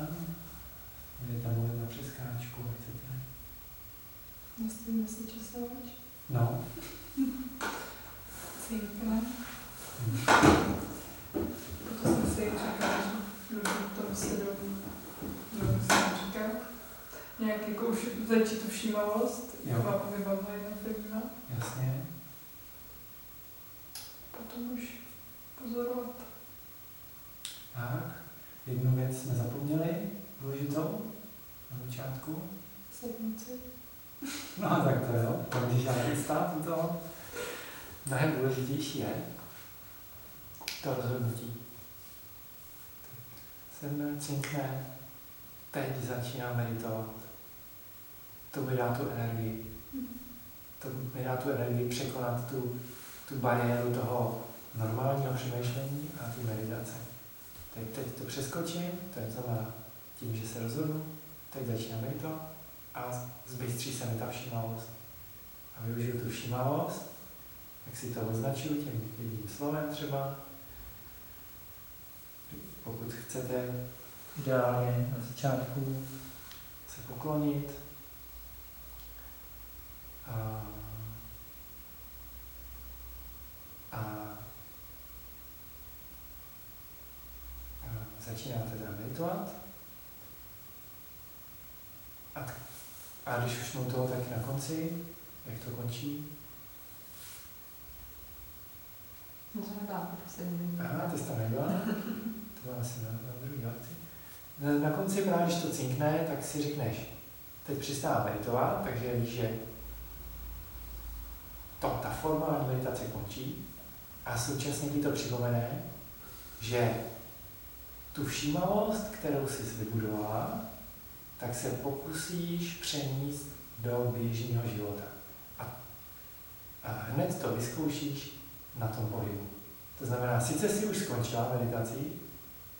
Můžete mluvit na přeskáčku, jak chcete.
Nastavíme si časovač.
No.
Cinkne.
Hm.
Proto jsem si říkala, že to. No, jsem říkal. Nějak jako už začít tu všímavost, jako vybavuje jednotlivýma.
Jasně.
Potom už pozorovat.
Tak. Jednu věc jsme zapomněli, důležitou, na začátku.
Sednout si.
No tak to jo, to můžeš žádný stát toho. Mnohem důležitější je to rozhodnutí. Sedne, cinkne, teď začíná meditovat. To mi dá tu energii. To mi dá tu energii překonat tu, tu bariéru toho normálního přemýšlení a tu meditace. Teď, teď to přeskočím, to je znamená tím, že se rozhodnu, teď začínám meditovat a zbystří se mi ta všímavost. A využiju tu všímavost, tak si to označuju tím jedním slovem třeba. Pokud chcete ideálně na začátku se poklonit. A, a, a začínáte teda meditovat. A, a když už jsme u toho, tak na konci, jak to končí?
No poslední.
Aha, ty jsi tam nebyla? To byla asi na, na druhý akci. Na, na konci právě, když to cinkne, tak si řekneš, teď přistávám meditovat, takže víš, že to, ta formální meditace končí a současně ti to připomene, že tu všímavost, kterou jsi vybudovala, tak se pokusíš přenést do běžného života. A, a hned to vyzkoušíš na tom pohybu. To znamená, sice si už skončila meditací,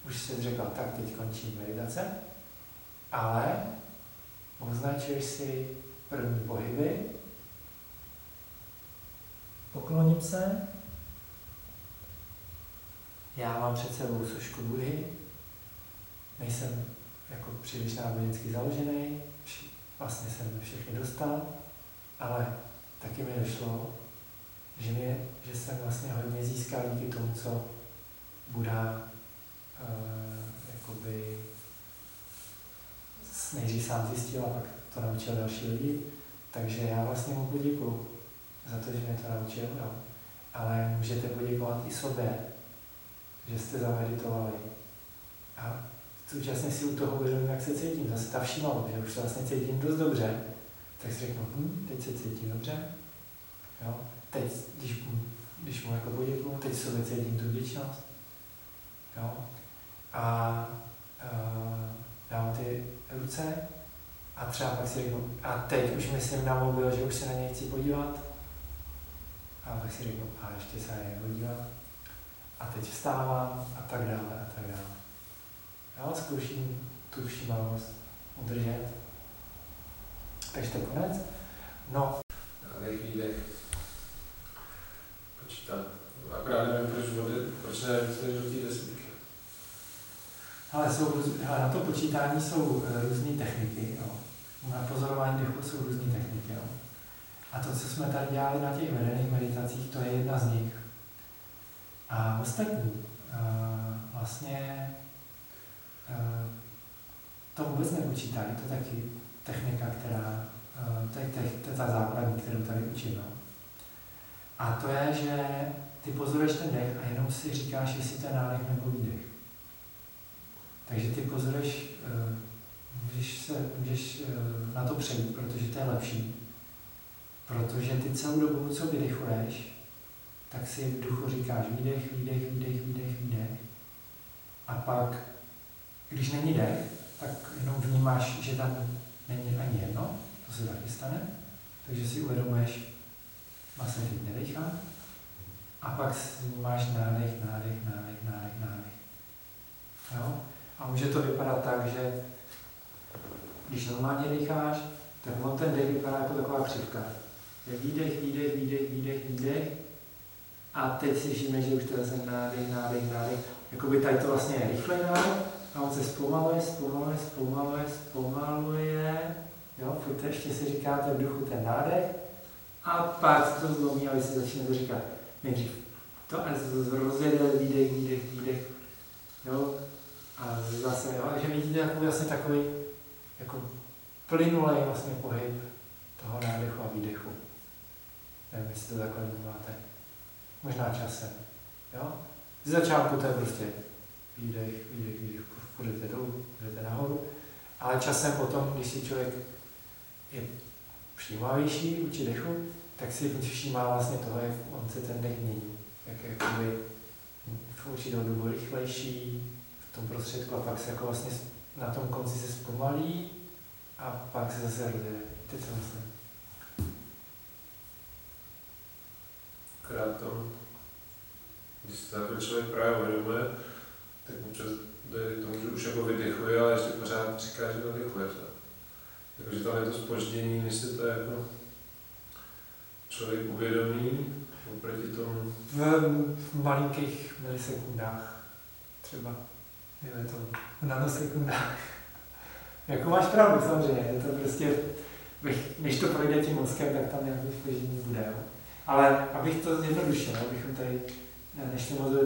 už jsi řekla, tak teď končí meditace, ale označuješ si první pohyby, pokloním se, já mám před sebou sošku Budhy, nejsem jako příliš nábožensky založený, vlastně jsem všechny dostal, ale taky mi došlo, že, mě, že jsem vlastně hodně získal díky tomu, co Buddha uh, jakoby s- nejdřív sám zjistil a pak to naučil další lidi. Takže já vlastně mu poděkuju za to, že mě to naučil, jo. Ale můžete poděkovat i sobě, že jste zameditovali. A současně si u toho uvědomím, jak se cítím. Zase ta všímavost, že už se vlastně cítím dost dobře, tak si řeknu, hm, teď se cítím dobře. Jo. Teď, když, když mu jako poděkuju, teď sobě cítím tu vděčnost. Jo. A uh, dám ty ruce a třeba pak si řeknu, a teď už myslím na mobil, že už se na něj chci podívat, A pak si řeknu, a ještě se nehodila. A teď vstávám a tak dále a tak dále. Já zkouším tu všímavost udržet. Takže to je konec. No,
Nádech, výdech. Počítám. Akorát nevím, proč vody, proč ne do té desítky.
ale jsou, hele, na to počítání jsou eh, různé techniky. Jo. Na pozorování dechu jsou různé techniky. Jo. A to, co jsme tady dělali na těch vedených meditacích, to je jedna z nich. A ostatní eh, vlastně to vůbec nepočítají, to je taky technika, která, eh, to je, to je ta základní, kterou tady učím. No. A to je, že ty pozoruješ ten dech a jenom si říkáš, jestli to je nádech nebo výdech. Takže ty pozoruješ, eh, můžeš, se, můžeš eh, na to přejít, protože to je lepší. Protože ty celou dobu, co vydechuješ, tak si v duchu říkáš výdech, výdech, výdech, výdech, výdech. A pak, když není dech, tak jenom vnímáš, že tam není ani jedno, to se taky stane. Takže si uvědomuješ, vlastně teď nedechám. A pak vnímáš nádech, nádech, nádech, nádech, nádech. Jo? A může to vypadat tak, že když normálně decháš, tak on ten dech vypadá jako taková křivka. Je výdech, výdech, výdech, výdech, výdech. A teď si všimne, že už to je nádech, nádech, nádech. Jakoby tady to vlastně je rychlej nádech a on se zpomaluje, zpomaluje, zpomaluje, zpomaluje. Jo, furt ještě si říkáte v duchu ten nádech. A pak to zlomí a vy si začnete říkat nejdřív to a rozjede výdech, výdech, výdech. Jo, a zase, jo, že vidíte jako vlastně takový jako plynulej vlastně pohyb toho nádechu a výdechu. Nevím, jestli to takhle vnímáte. Možná časem. Jo? Z začátku to je prostě výdech, výdech, výdech, půjdete dolů, půjdete nahoru. Ale časem potom, když si člověk je všímavější vůči dechu, tak si všímá vlastně toho, jak on se ten dech mění. Jak je jakoby v určitou dobu rychlejší, v tom prostředku a pak se jako vlastně na tom konci se zpomalí a pak se zase rozjede. Teď se myslím.
Akorát tam, když se takhle člověk právě uvědomuje, tak občas tomu, že už jako vydechuje, ale ještě pořád říká, že nadechuje. že? Jakože tam je to spoždění, než se to jako člověk uvědomí, oproti tomu,
V, malinkých milisekundách třeba. Je to v nanosekundách. jako máš pravdu, samozřejmě. Je to prostě, než to projde tím mozkem, tak tam nějaké spoždění bude. Jo. Ale abych to zjednodušil, abychom tady ne- nešli moc do.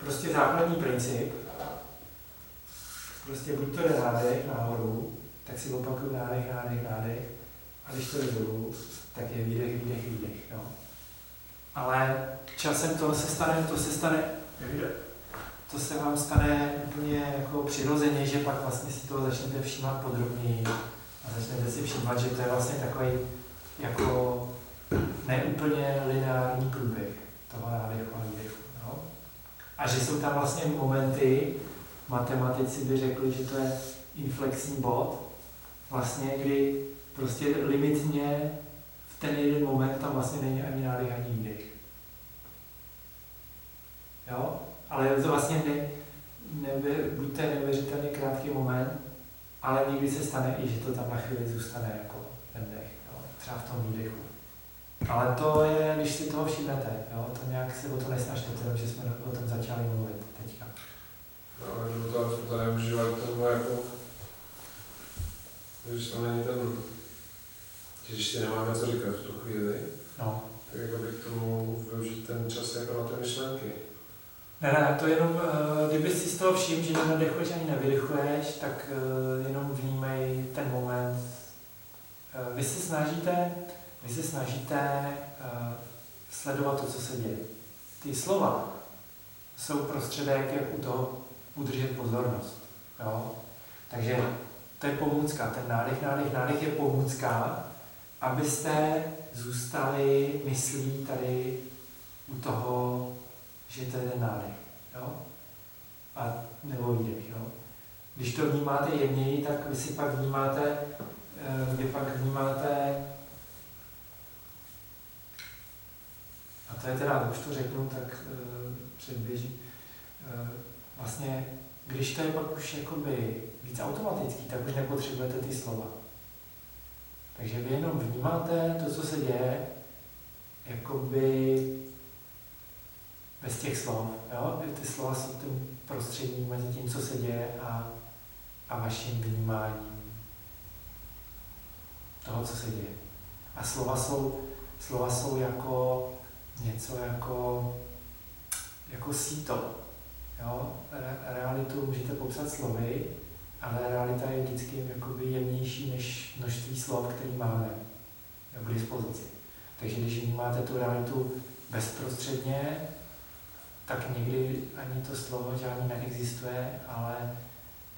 Prostě základní princip, prostě buď to jde nádech nahoru, tak si opakuju nádech, nádech, nádech. A když to jde dolů, tak je výdech, výdech, výdech. Jo. Ale časem to se stane, to se stane, to se vám stane úplně jako přirozeně, že pak vlastně si toho začnete všímat podrobněji a začnete si všímat, že to je vlastně takový jako neúplně lineární průběh toho nádechu a výdechu. No? A že jsou tam vlastně momenty, matematici by řekli, že to je inflexní bod, vlastně kdy prostě limitně v ten jeden moment tam vlastně není ani nádech, ani výdech. Jo? Ale je to vlastně ne, nebe, buď to je neuvěřitelně krátký moment, ale někdy se stane i, že to tam na chvíli zůstane jako ten dech, jo? třeba v tom výdechu. Ale to je, když si toho všimnete, jo? to nějak se o to nesnažte, to že jsme o tom začali mluvit
ale nebo to, to neužívali k tomu jako, když tam není ten, že ještě nemáme co říkat v tu chvíli,
No.
tak jako bych k tomu využít ten čas jako na ty myšlenky.
Ne, ne, to jenom, eh, kdyby si z toho všim, že nenadechuješ ani nevydechuješ, tak eh, jenom vnímej ten moment. Eh, Vy se snažíte, vy se snažíte sledovat to, co se děje. Ty slova jsou prostředek, jak u toho udržet pozornost. Jo? Takže to je pomůcka, ten nádech, nádech, nádech je pomůcka, abyste zůstali myslí tady u toho, že to je ten nádech. Jo? A, nebo výdech. Jo? Když to vnímáte jemněji, tak vy si pak vnímáte, eh, vy pak vnímáte a to je teda, už to řeknu, tak uh, předběží. Vlastně, když to je pak už jakoby víc automatický, tak už nepotřebujete ty slova. Takže vy jenom vnímáte to, co se děje, jakoby bez těch slov. Jo? Ty slova jsou tím prostředním mezi tím, co se děje a, a vaším vnímáním toho, co se děje. A slova jsou, slova jsou jako něco jako, jako síto. Jo? Re, realitu můžete popsat slovy, ale realita je vždycky jakoby jemnější než množství slov, které máme k dispozici. Takže když vnímáte tu realitu bezprostředně, tak někdy ani to slovo žádný neexistuje, ale,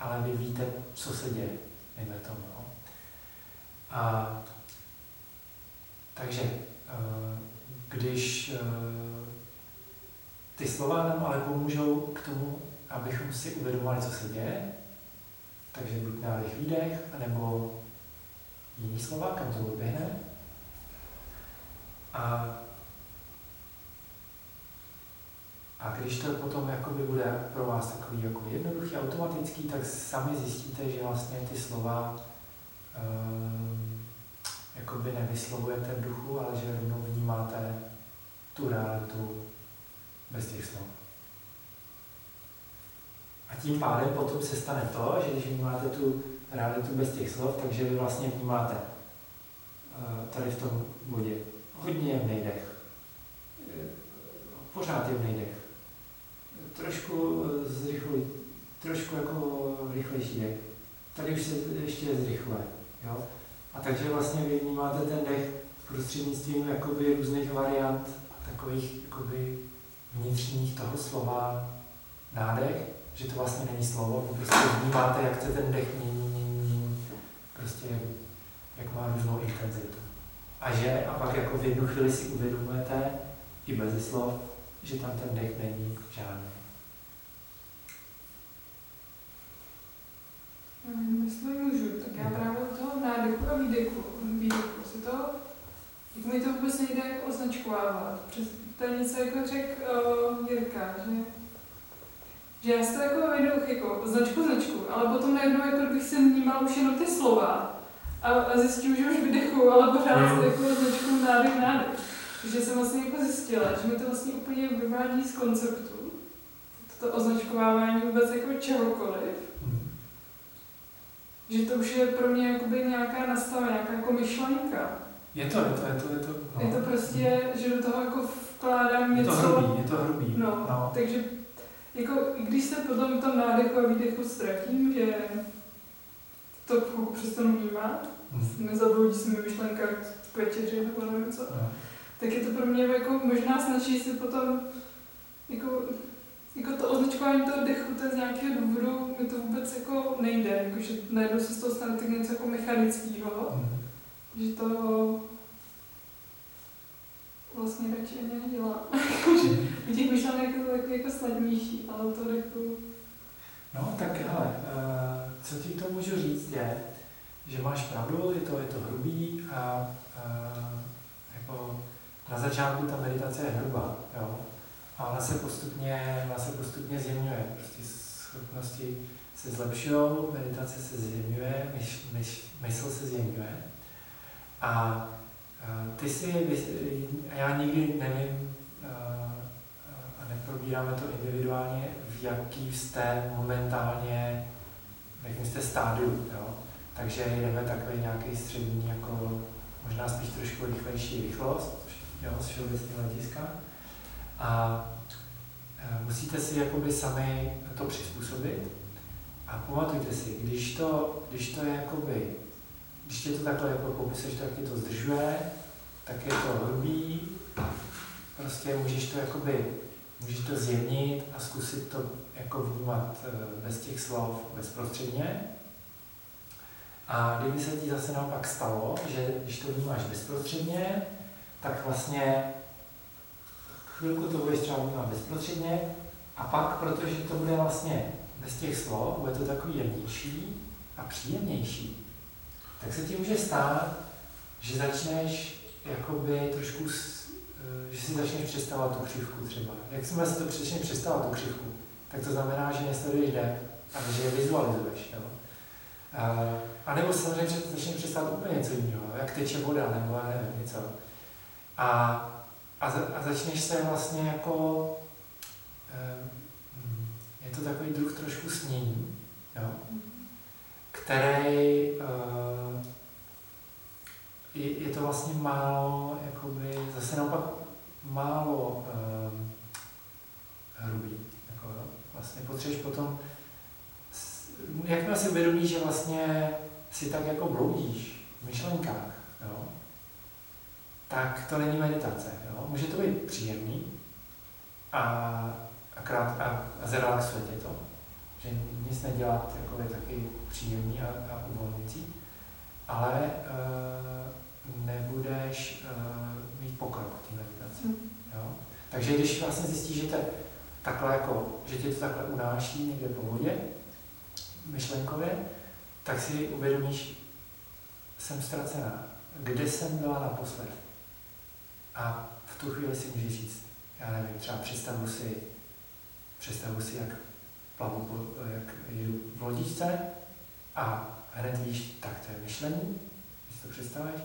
ale vy víte, co se děje, dejme tomu. No. A, takže eh, když eh, ty slova nám ale pomůžou k tomu, abychom si uvědomovali, co se děje, takže buď nádech, výdech, anebo jiný slova, kam to odběhne. A, a když to potom jakoby bude pro vás takový jako jednoduchý, automatický, tak sami zjistíte, že vlastně ty slova um, jakoby nevyslovujete v duchu, ale že rovnou vnímáte tu realitu bez těch slov. A tím pádem potom se stane to, že když vnímáte tu realitu bez těch slov, takže vy vlastně vnímáte uh, tady v tom bodě hodně jemný dech, eh, pořád jemný dech, trošku eh, zrychlý, trošku jako rychlejší dech. Tady už se ještě zrychluje. Jo? A takže vlastně vy vnímáte ten dech prostřednictvím jakoby různých variant, takových jakoby vnitřních toho slova nádech, že to vlastně není slovo, vy prostě vnímáte, jak se ten dech mění, mění, prostě jak, jak má různou intenzitu. A že, a pak jako v jednu chvíli si uvědomujete, i bez slov, že tam ten dech není žádný.
Jestli můžu, tak já právě od toho nádechu a výdechu, výdechu si to, jak mi to vůbec nejde jako označkovávat. Přes, to je něco jako řek uh, Jirka, že, že já si to jako vedu jako značku značku, ale potom najednou jako bych si vnímal už jenom ty slova a, a zjistím, že už vydechu, ale pořád mm. jako značku nádech nádech. Takže jsem vlastně jako zjistila, že mi to vlastně úplně vyvádí z konceptu, to označkovávání vůbec jako čehokoliv, že to už je pro mě jakoby nějaká nastavená, nějaká jako myšlenka.
Je to, je to, je to, je to.
No. Je to prostě, že do toho jako vkládám něco.
Je to hrubý, je to hrubý.
No, no. takže jako, když se potom tom nádechu a výdechu ztratím, že to přestanu vnímat, hmm. nezabloudí se mi myšlenka k večeři nebo nevím co, no. tak je to pro mě jako možná snaží si potom jako jako to označování toho dechu, to je z nějakého důvodu, mi to vůbec jako nejde, jako, že najednou se z toho stane tak něco jako mechanického, mm. že to vlastně radši ani nedělá. U těch myšlenek je to takový jako snadnější, ale to dechu...
No tak hele, uh, co ti to můžu říct je, že máš pravdu, je to, je to hrubý a uh, jako na začátku ta meditace je hrubá, jo? a ona se postupně, ona se postupně zjemňuje. Prostě schopnosti se zlepšují, meditace se zjemňuje, myš, myš, mysl se zjemňuje. A, a ty si, já nikdy nevím, a neprobíráme to individuálně, v jaký jste momentálně, v jakém jste stádiu. Jo? Takže jdeme takový nějaký střední, jako možná spíš trošku rychlejší rychlost, jo, z všeobecného hlediska. A musíte si jakoby sami to přizpůsobit. A pamatujte si, když to, když to je jakoby, když tě to takhle jako popiseš, tak tě to zdržuje, tak je to hrubý, prostě můžeš to jakoby, můžeš to zjemnit a zkusit to jako vnímat e, bez těch slov bezprostředně. A kdyby se ti zase naopak stalo, že když to vnímáš bezprostředně, tak vlastně chvilku to budeš třeba vnímat bezprostředně a pak, protože to bude vlastně bez těch slov, bude to takový jemnější a příjemnější, tak se ti může stát, že začneš jakoby trošku eh, že si začneš představovat tu křivku třeba. Jak si si to začneš představovat tu křivku, tak to znamená, že nesleduješ jde, ale že je vizualizuješ. Jo? A nebo samozřejmě že začneš představovat úplně něco jiného, jak teče voda, nebo já nevím, něco. A, a, a začneš se vlastně jako, mm, je to takový druh trošku snění, jo? Který uh, je, je to vlastně málo, jakoby, zase naopak málo uh, hrubý. Jako? Vlastně potřebuješ potom, jakmile si uvědomíš, že vlastně si tak jako bloudíš v myšlenkách, jo? tak to není meditace. Jo? Může to být příjemný a, a, krát, a, a zrelaxuje tě to. Že nic nedělat jako je taky příjemný a, a uvolňující, ale uh, nebudeš uh, mít pokrok v té meditaci. Hmm. Jo? Takže když vlastně zjistíš, že, te, takhle jako, že tě to takhle unáší někde po vodě, myšlenkově, tak si uvědomíš, jsem ztracená. Kde jsem byla naposled? A v tu chvíli si můžeš říct, já nevím, třeba představu si, představu si, jak plavu, jak jedu v lodičce a hned víš, tak to je myšlení, když to představíš,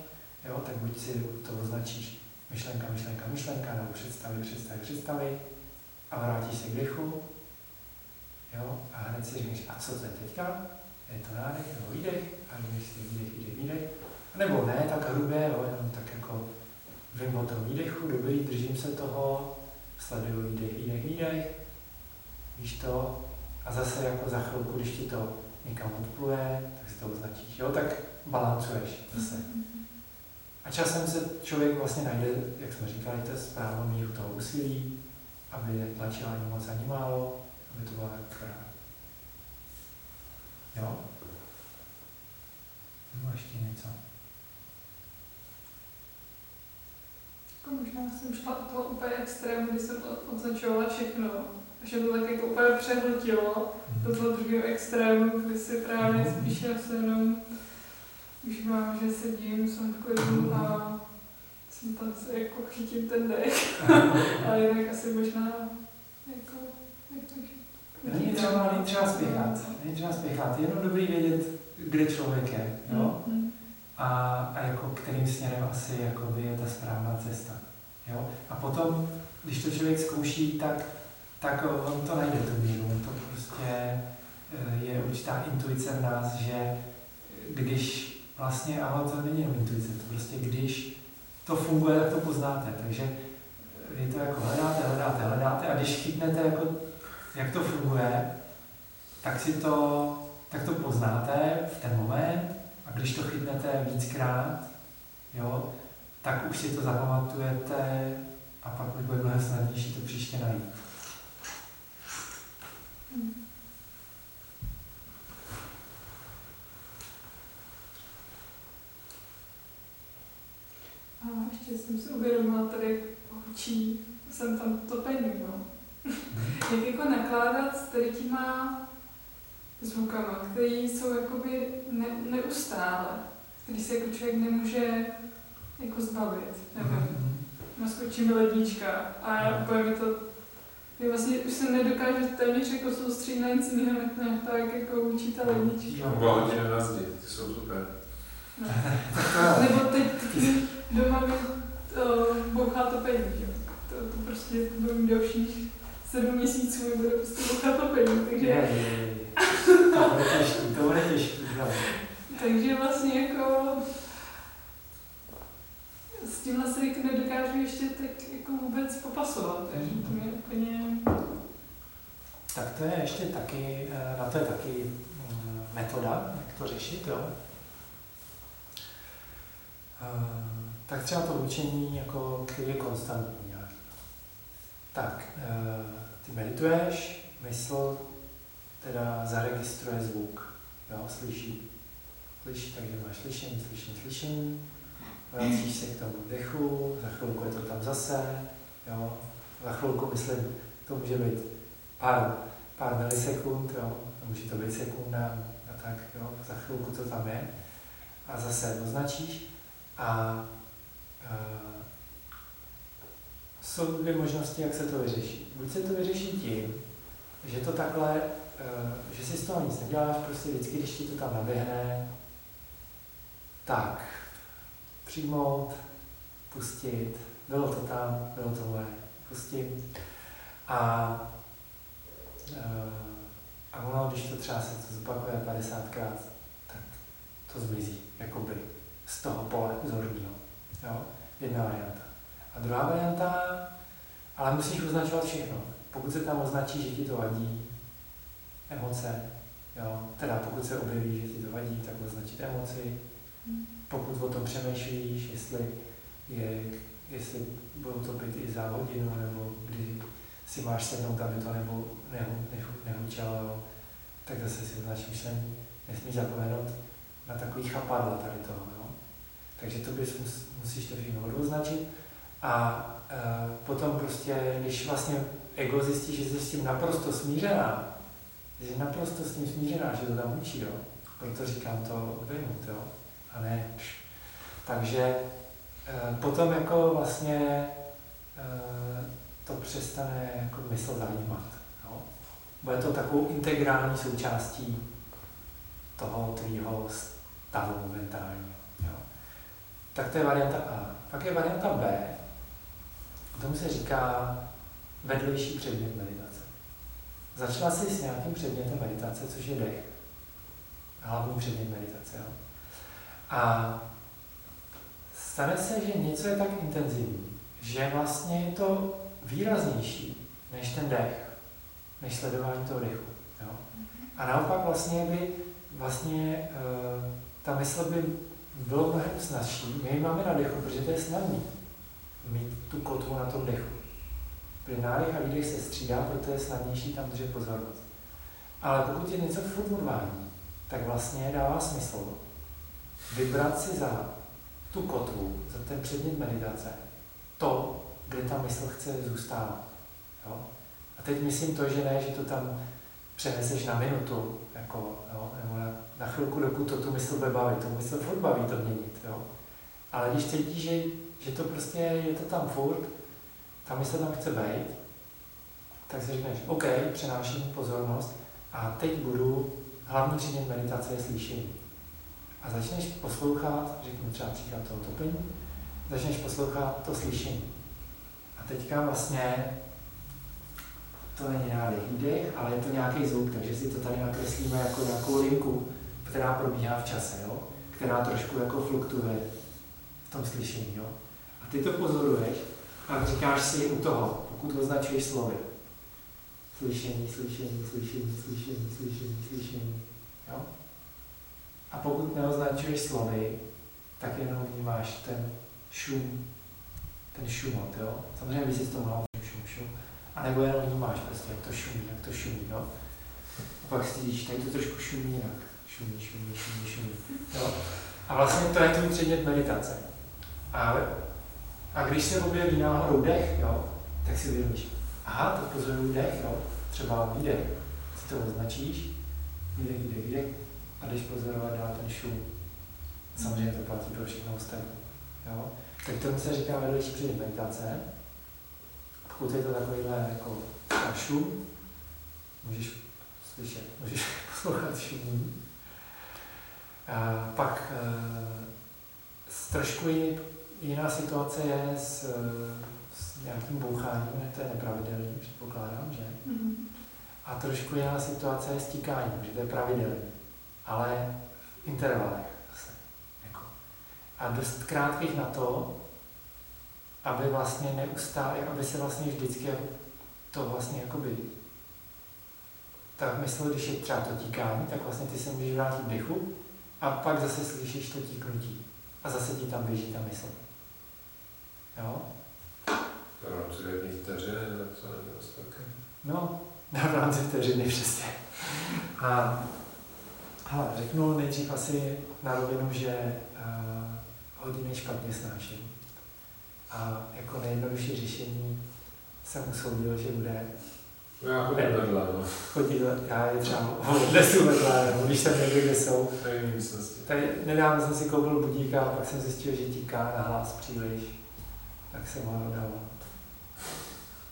jo, tak buď si to označíš myšlenka, myšlenka, myšlenka, nebo představy, představy, představy a vrátíš se k dechu, jo, a hned si říkáš, a co to je teďka? Je to nádech nebo výdech? A když si výdech, výdech, výdech. Nebo ne tak hrubé, jo, jenom tak jako vím o tom výdechu, dobrý, držím se toho, sleduju výdech, výdech, výdech, víš to, a zase jako za chvilku, když ti to někam odpluje, tak si to označíš, jo, tak balancuješ zase. A časem se člověk vlastně najde, jak jsme říkali, to správnou míru toho úsilí, aby netlačila ani moc, ani málo, aby to bylo akorát. Jo? No ještě něco.
Jako možná jsem šla od toho úplně extrému, kdy jsem označovala všechno. A že to tak jako úplně přehltilo do toho druhého extrému, kdy si právě mm-hmm. spíš se jenom užívám, že sedím, jsem v klidu a jsem tam se jako chytím ten dech. ale jinak asi možná jako, jako
Není třeba, není třeba spěchat, není třeba spěchat, je jenom dobrý vědět, kde člověk je, jo? Mm-hmm. A, a jako kterým směrem asi jako je ta správná cesta, jo? A potom, když to člověk zkouší, tak, tak on to najde tu míru, to prostě eh, je určitá intuice v nás, že když vlastně, ale to není jenom intuice, to prostě když to funguje, tak to poznáte, takže vy to jako hledáte, hledáte, hledáte a když chytnete jako jak to funguje, tak si to, tak to poznáte v ten moment. A když to chytnete víckrát, jo, tak už si to zapamatujete a pak už bude mnohem snadnější to příště najít.
A ještě jsem si uvědomila tady očí, jsem tam topený, no. Jak jako nakládat s tady těma zvukama, které jsou jakoby ne, neustále, který se jako člověk nemůže jako zbavit. Nevím. Mm-hmm. Naskočí mi lednička a já úplně mi to já vlastně už se nedokážu téměř jako soustředit na nic jiného, než to, jak jako učí ta lednička.
No, hodiny na zdi, ty jsou super.
No. Nebo teď, doma mi uh, bouchá to peníze. To, to prostě budou dalších sedm měsíců mi bude prostě bouchat to peníze, takže... Je, je, je.
To bude těžký, to bude těžký,
Takže vlastně jako s tímhle se jako nedokážu ještě tak jako vůbec popasovat, takže to mě úplně...
Tak to je ještě taky, eh, na to je taky mm, metoda, jak to řešit, jo. Eh, tak třeba to učení, jako, který je konstantní nějaký. Tak, eh, ty medituješ, mysl teda zaregistruje zvuk, jo, slyší. Slyší, takže máš slyšení, slyšení, slyšení, vracíš se k tomu dechu, za chvilku je to tam zase, jo, za chvilku myslím, to může být pár, pár milisekund, jo, může to být sekunda a tak, jo, za chvilku to tam je. A zase označíš a, a jsou dvě možnosti, jak se to vyřeší. Buď se to vyřeší tím, že to takhle, eh, že si z toho nic neděláš, prostě vždycky, když ti to tam naběhne, tak přijmout, pustit, bylo to tam, bylo to moje, pustím. A, eh, a ono, když to třeba se to zopakuje 50krát, tak to zmizí, jakoby, z toho pole zorního. Jo? Jedna varianta. A druhá varianta, ale musíš označovat všechno. Pokud se tam označí, že ti to vadí, emoce, jo? teda pokud se objeví, že ti to vadí, tak označit emoci. Pokud o tom přemýšlíš, jestli, je, jestli budou to být i za hodinu, nebo kdy si máš sednout, aby to nebo nehu, nehu, nehučelo, tak zase si označíš myšlení. Nesmíš zapomenout na takový chapadla tady toho. Jo? Takže to bys mus, musíš to všechno označit a e, potom prostě, když vlastně ego zjistí, že jsi s tím naprosto smířená, že jsi naprosto s tím smířená, že to tam učí, jo? proto říkám to vyjmout, jo? A ne Takže e, potom jako vlastně e, to přestane jako mysl zajímat. Jo? Bude to takovou integrální součástí toho tvýho stavu momentálního. Jo? Tak to je varianta A. Pak je varianta B, tomu se říká vedlejší předmět meditace. Začala si s nějakým předmětem meditace, což je dech. Hlavní předmět meditace. Jo? A stane se, že něco je tak intenzivní, že vlastně je to výraznější než ten dech, než sledování toho dechu. Jo? A naopak vlastně by vlastně e, ta mysl by bylo mnohem snazší. My ji máme na dechu, protože to je snadný mít tu kotvu na tom dechu. Protože nádech a výdech se střídá, proto je snadnější tam držet pozornost. Ale pokud je něco furt tak vlastně dává smysl vybrat si za tu kotvu, za ten předmět meditace, to, kde ta mysl chce zůstávat. Jo? A teď myslím to, že ne, že to tam přeneseš na minutu, jako, jo? nebo na, na chvilku, dokud to tu mysl bude bavit. To mysl furt baví to měnit. Jo? Ale když cítíš, že že to prostě je to tam furt, tam se tam chce být, tak si řekneš, OK, přenáším pozornost a teď budu, hlavní předmět meditace je slyšení. A začneš poslouchat, řeknu třeba příklad toho topení, začneš poslouchat to slyšení. A teďka vlastně to není nějaký výdech, ale je to nějaký zvuk, takže si to tady nakreslíme jako nějakou linku, která probíhá v čase, jo? která trošku jako fluktuje v tom slyšení. Jo? ty to pozoruješ a říkáš si u toho, pokud označuješ slovy, slyšení, slyšení, slyšení, slyšení, slyšení, slyšení, jo? A pokud neoznačuješ slovy, tak jenom vnímáš ten šum, ten šumot, jo? Samozřejmě si to mohla šum, šum, a nebo jenom vnímáš prostě, jak to šumí, jak to šumí, jo? A pak si vidíš, tady to trošku šumí jinak. Šumí, šumí, šumí, šumí, jo? A vlastně to je tvůj předmět meditace. A a když se objeví náhodou dech, jo, tak si uvědomíš, aha, to pozoruju dech, jo, třeba výdech, si to označíš, výdech, výdech, výdech, a když pozorovat dál ten šum. Samozřejmě to platí pro všechno ostatní. Jo? Tak tomu se říká vedlejší předmět meditace. Pokud je to takovýhle jako šum, můžeš slyšet, můžeš poslouchat šumí. A pak e, trošku Jiná situace je s, s nějakým boucháním, to je nepravidelný, předpokládám, že? Mm-hmm. A trošku jiná situace je s tíkáním, že to je pravidelný, ale v intervalech zase. Jako. A dost krátkých na to, aby vlastně neustále, aby se vlastně vždycky to vlastně jakoby tak myslel, když je třeba to tíkání, tak vlastně ty se můžeš vrátit dechu a pak zase slyšíš to tíknutí. A zase ti tam běží ta mysl. Jo?
V rámci jedné vteřiny, to není.
No, na v rámci vteřiny přesně. A hele, řeknu nejdřív asi na rovinu, že uh, hodiny špatně snáším. A jako nejjednodušší řešení jsem usoudil, že bude
No já chodím vedle, no.
Chodit, já je třeba odnesu vedle, nebo když jsem někde, kde jsou. Tady nedávno jsem si koupil budíka a pak jsem zjistil, že tíká na hlas příliš tak se má dál.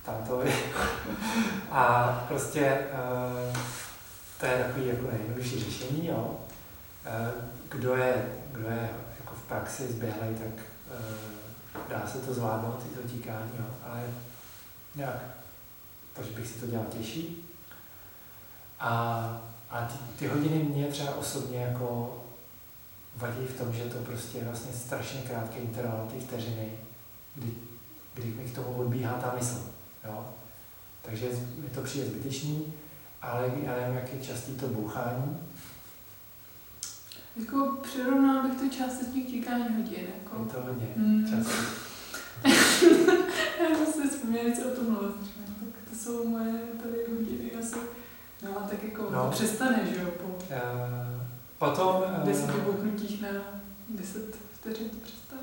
tam to je. A prostě eh, to je takový jako nejjednodušší řešení, jo. Eh, kdo je, kdo je jako v praxi zběhlej, tak eh, dá se to zvládnout, ty to tíkání, jo. ale nějak, takže bych si to dělal těžší. A, a ty, ty hodiny mě třeba osobně jako vadí v tom, že to prostě je vlastně strašně krátký interval, ty vteřiny, kdy, kdy mi k tomu odbíhá ta mysl. Jo? Takže mi to přijde zbytečný, ale já nevím, jak je častý to bouchání.
Jako přirovnala bych to částečně k tíkání hodin. Jako.
Je to hodně
Mm.
častý.
Já jsem si vzpomněla, něco o tom mluvit. Tak to jsou moje tady hodiny asi. No a tak jako
No.
no. přestane, že jo, po
Eh, Potom, eh,
deseti bouchnutích na deset vteřin to přestane.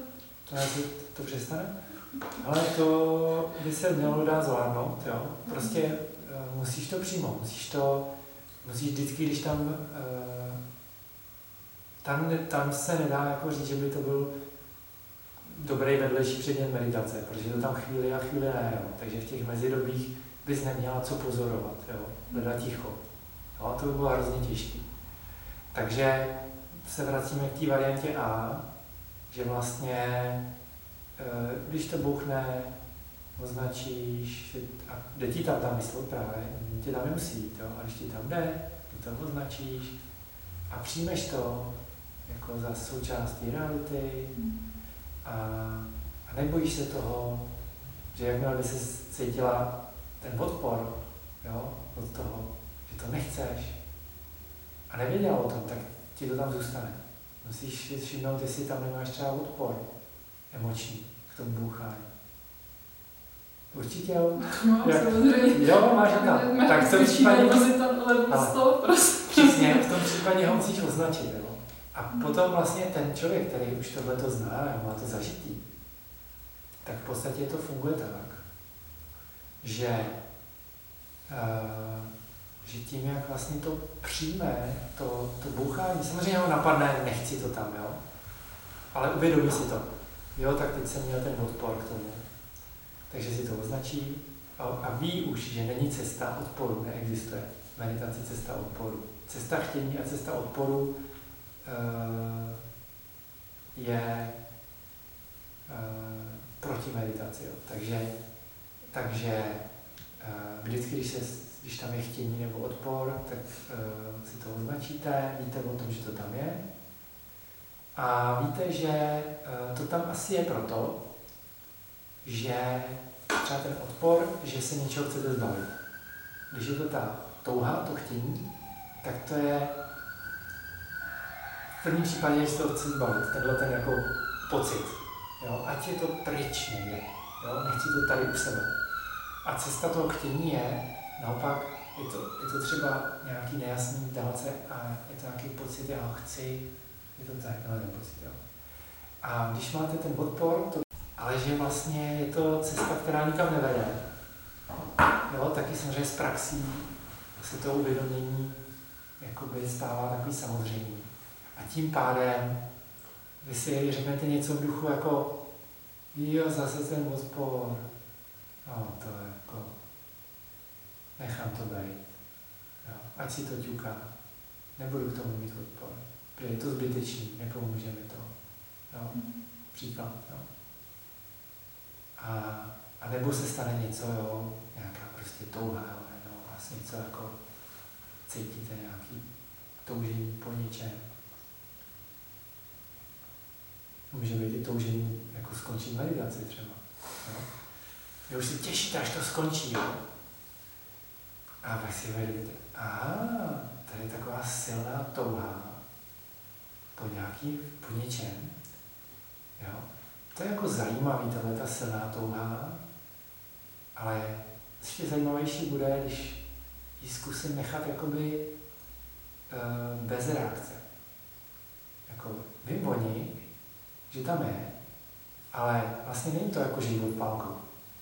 to, to, to přestane? Ale to by se mělo dát zvládnout, jo. Prostě eh, musíš to přijmout, musíš to, musíš vždycky, když tam, eh, tam, tam se nedá jako říct, že by to byl dobrý vedlejší předmět meditace, protože to tam chvíli a chvíli ne, jo. Takže v těch mezidobích bys neměla co pozorovat, jo. Hledat ticho. Jo, to by bylo hrozně těžké. Takže se vracíme k té variantě A, že vlastně, eh, když to bouchne, označíš, a jde ti tam ta mysl právě, ti tam nemusí jít, jo, a když ti tam jde, ty to označíš a přijmeš to jako za součást reality a, a nebojíš se toho, že jakmile by se cítila ten odpor jo, od toho, že to nechceš a nevěděla o tom, tak ti to tam zůstane. Musíš si všimnout, jestli tam nemáš třeba odpor emoční k tomu bouchání. Určitě jo.
No,
Jak?
samozřejmě.
Jo, máš tam. Tak v tom případě,
tam level
Ale-
100 prostě.
přesně, v tom případě ho musíš označit. Jo. A potom vlastně ten člověk, který už tohle to zná, a má to zažitý, tak v podstatě to funguje tak, že, uh, že tím, jak vlastně to přijme, to, to bouchání, samozřejmě ho napadne, nechci to tam, jo, ale uvědomí si to. Jo, tak teď jsem měl ten odpor k tomu. Takže si to označí a, a ví už, že není cesta odporu, neexistuje. Meditaci cesta odporu. Cesta chtění a cesta odporu uh, je uh, proti meditaci. Jo. Takže, takže uh, vždycky, když, se, když tam je chtění nebo odpor, tak si to označíte, víte o tom, že to tam je. A víte, že to tam asi je proto, že třeba ten odpor, že se něčeho chcete zbavit. Když je to ta touha, to chtění, tak to je v prvním případě, že se to chci zbavit, tenhle ten jako pocit. Jo? Ať je to pryč někde, jo? nechci to tady u sebe. A cesta toho chtění je, naopak, je to, je to třeba nějaký nejasný dálce a je to nějaký pocit, já ho chci, je to tak, ten pocit, jo. A když máte ten odpor, to, ale že vlastně je to cesta, která nikam nevede, jo, taky samozřejmě z praxí se to uvědomění jakoby stává takový samozřejmý. A tím pádem vy si řeknete něco v duchu jako jo, zase ten odpor, no to je jako, nechám to být, jo, ať si to ťuká, nebudu k tomu mít odpor, protože je to zbytečný, nepomůže mi to, jo, příklad, jo. A, a nebo se stane něco, jo, nějaká prostě touha, jo, nebo něco jako cítíte nějaký toužení po něčem. Může být i toužení jako skončit meditaci třeba. Jo? Vy už se těšíte, až to skončí, jo? A pak si uvědomíte, aha, tady je taková silná touha po nějaký, po něčem, jo? To je jako zajímavý, tahle ta silná touha, ale ještě zajímavější bude, když ji zkusím nechat jakoby uh, bez reakce. Jako vím o ní, že tam je, ale vlastně není to jako život pálku.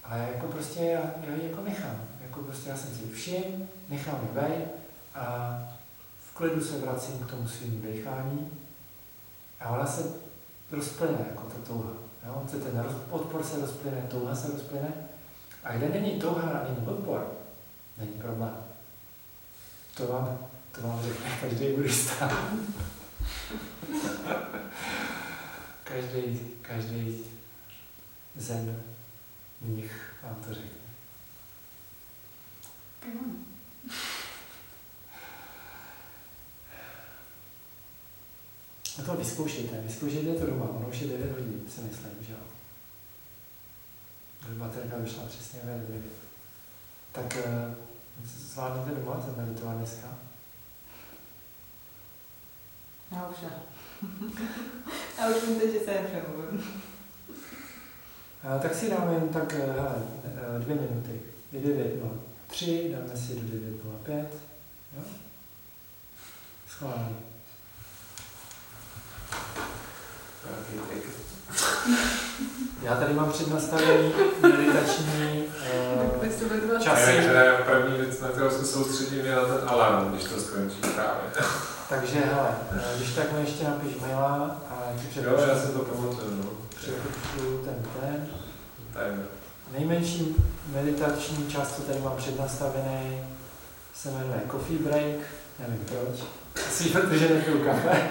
Ale jako prostě já, já ji jako nechám. Jako prostě já jsem si všim, nechám ji být a v klidu se vracím k tomu svým dechání a ona se rozplyne jako ta touha. Jo? Se ten odpor se rozplyne, touha se rozplyne A kde není touha není odpor, není problém. To vám, to vám řekne každý buddhista. každý, každý zen mnich vám to řekne. No to vyzkoušejte, vyzkoušejte to doma, ono už je 9 hodin, si myslím, že jo. Baterka vyšla přesně ve 9. Tak uh, zvládnete doma zameditovat dneska?
Já už ne. Já už teď, že se nepřemluvím.
Uh, tak si dáme jen tak, uh, hele, dvě minuty. Je 9.03, dáme si do 9.05. Jo? Schválně. Já tady mám přednastavený meditační uh, časy.
Ne, první věc, na kterou se soustředím, je na ten alarm, když to skončí právě.
Takže hele, když tak mi ještě napiš maila a ti
Jo, já si to pamatuju, no.
Přepočtu ten ten.
Timer.
Nejmenší meditační čas, co tady mám přednastavený, se jmenuje Coffee Break. Nevím proč. Asi protože nepiju kafe.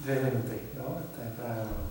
Dvě minuty, jo? To je právě ono.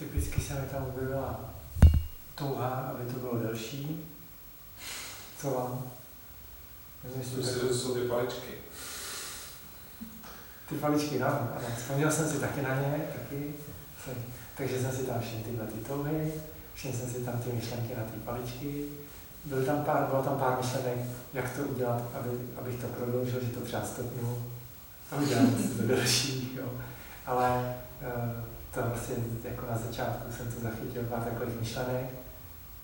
Typicky se mi tam objevila touha, aby to bylo delší. Co vám?
Myslím si, že jsou ty paličky.
Ty paličky, no, ano. Vzpomněl jsem si taky na ně, taky. Takže jsem si tam všiml tyhle ty touhy, všiml jsem si tam ty myšlenky na ty paličky. Byl tam pár, bylo tam pár myšlenek, jak to udělat, aby, abych to prodloužil, že to třeba stopnu a udělám to delší, jo. Ale uh, to vlastně jako na začátku jsem to zachytil pár takových myšlenek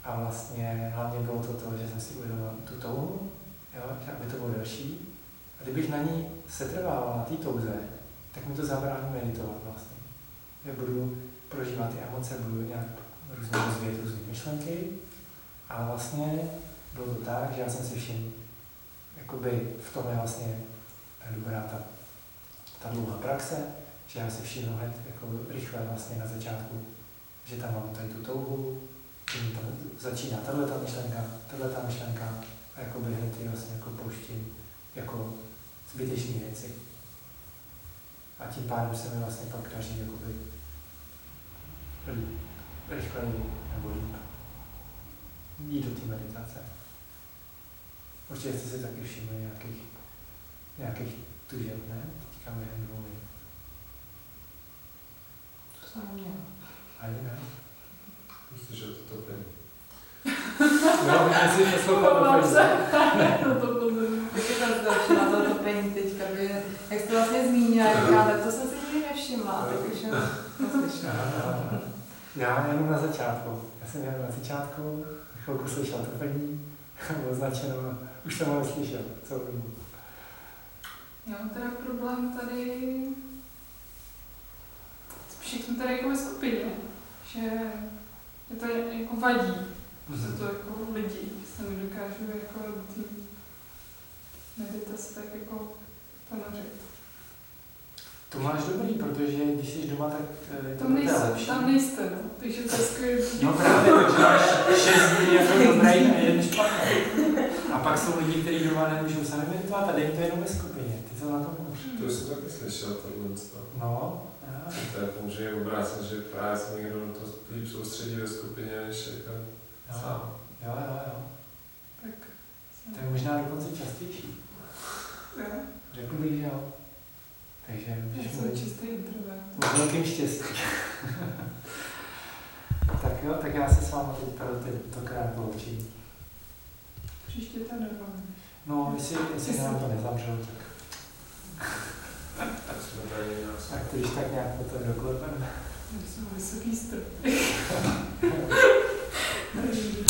a vlastně hlavně bylo to to, že jsem si uvědomil tu touhu, jo, že aby to bylo delší. A kdybych na ní setrval na té touze, tak mi to zabrání meditovat vlastně. Já budu prožívat ty emoce, budu nějak různě rozvíjet různé myšlenky, ale vlastně bylo to tak, že já jsem si všiml, jakoby v tom je vlastně dobrá ta, ta dlouhá praxe, že já si všimnu hned jako rychle vlastně na začátku, že tam mám tady tu touhu, Tím tam začíná tahle ta myšlenka, tahle ta myšlenka a jakoby hned ji vlastně jako pouštím jako zbytečné věci. A tím pádem se mi vlastně pak daří jakoby rychleji nebo líp jít do té meditace. Určitě jste si taky všimli nějakých, nějakých tužeb, ne? Teďka během dvou.
To jsem neměla.
Ani ne?
Myslím, že to topím.
No, já si to
se. No to
tam zlepšila to topení teďka, protože jak jste vlastně zmínila, říkáte, to jsem si nikdy nevšimla, tak už poslyšela.
Já jenom na začátku. Já jsem jenom na začátku, chvilku slyšel topení, bylo označeno, už jsem ho neslyšel, co vím.
Já mám teda problém tady, jsme tady jako ve skupině, že je to jako vadí, že to jako lidi, že se mi dokážu jako té meditace tak jako ponořit.
To máš dobrý, protože když jsi doma, tak eh, to
Tam
bude
nejste,
lepší.
tam nejste, no. takže to je skvělé.
No právě, takže máš šest dní jako dobrý a jeden špatný. A pak jsou lidi, kteří doma nemůžou sami meditovat a dej to jenom ve skupině. Ty co na to můžeš?
To jsem taky slyšel, tohle. to.
No,
je může je obrácet, že právě se někdo na to líp soustředí ve skupině, než jako
Jo,
sám.
jo, jo, jo.
Tak,
To je možná dokonce častější.
jo.
Řekl bych, že jo. Takže
Já jsem
mluvit
čistý introvert.
s velkým štěstí. tak jo, tak já se s vámi teď pro tentokrát loučím.
Příště to normálně.
No, jestli, jestli nám to nezavřou, tak,
Tak jsme tady nás.
tak to když tak nějak to doklepeme.
Jsem vysoký strop.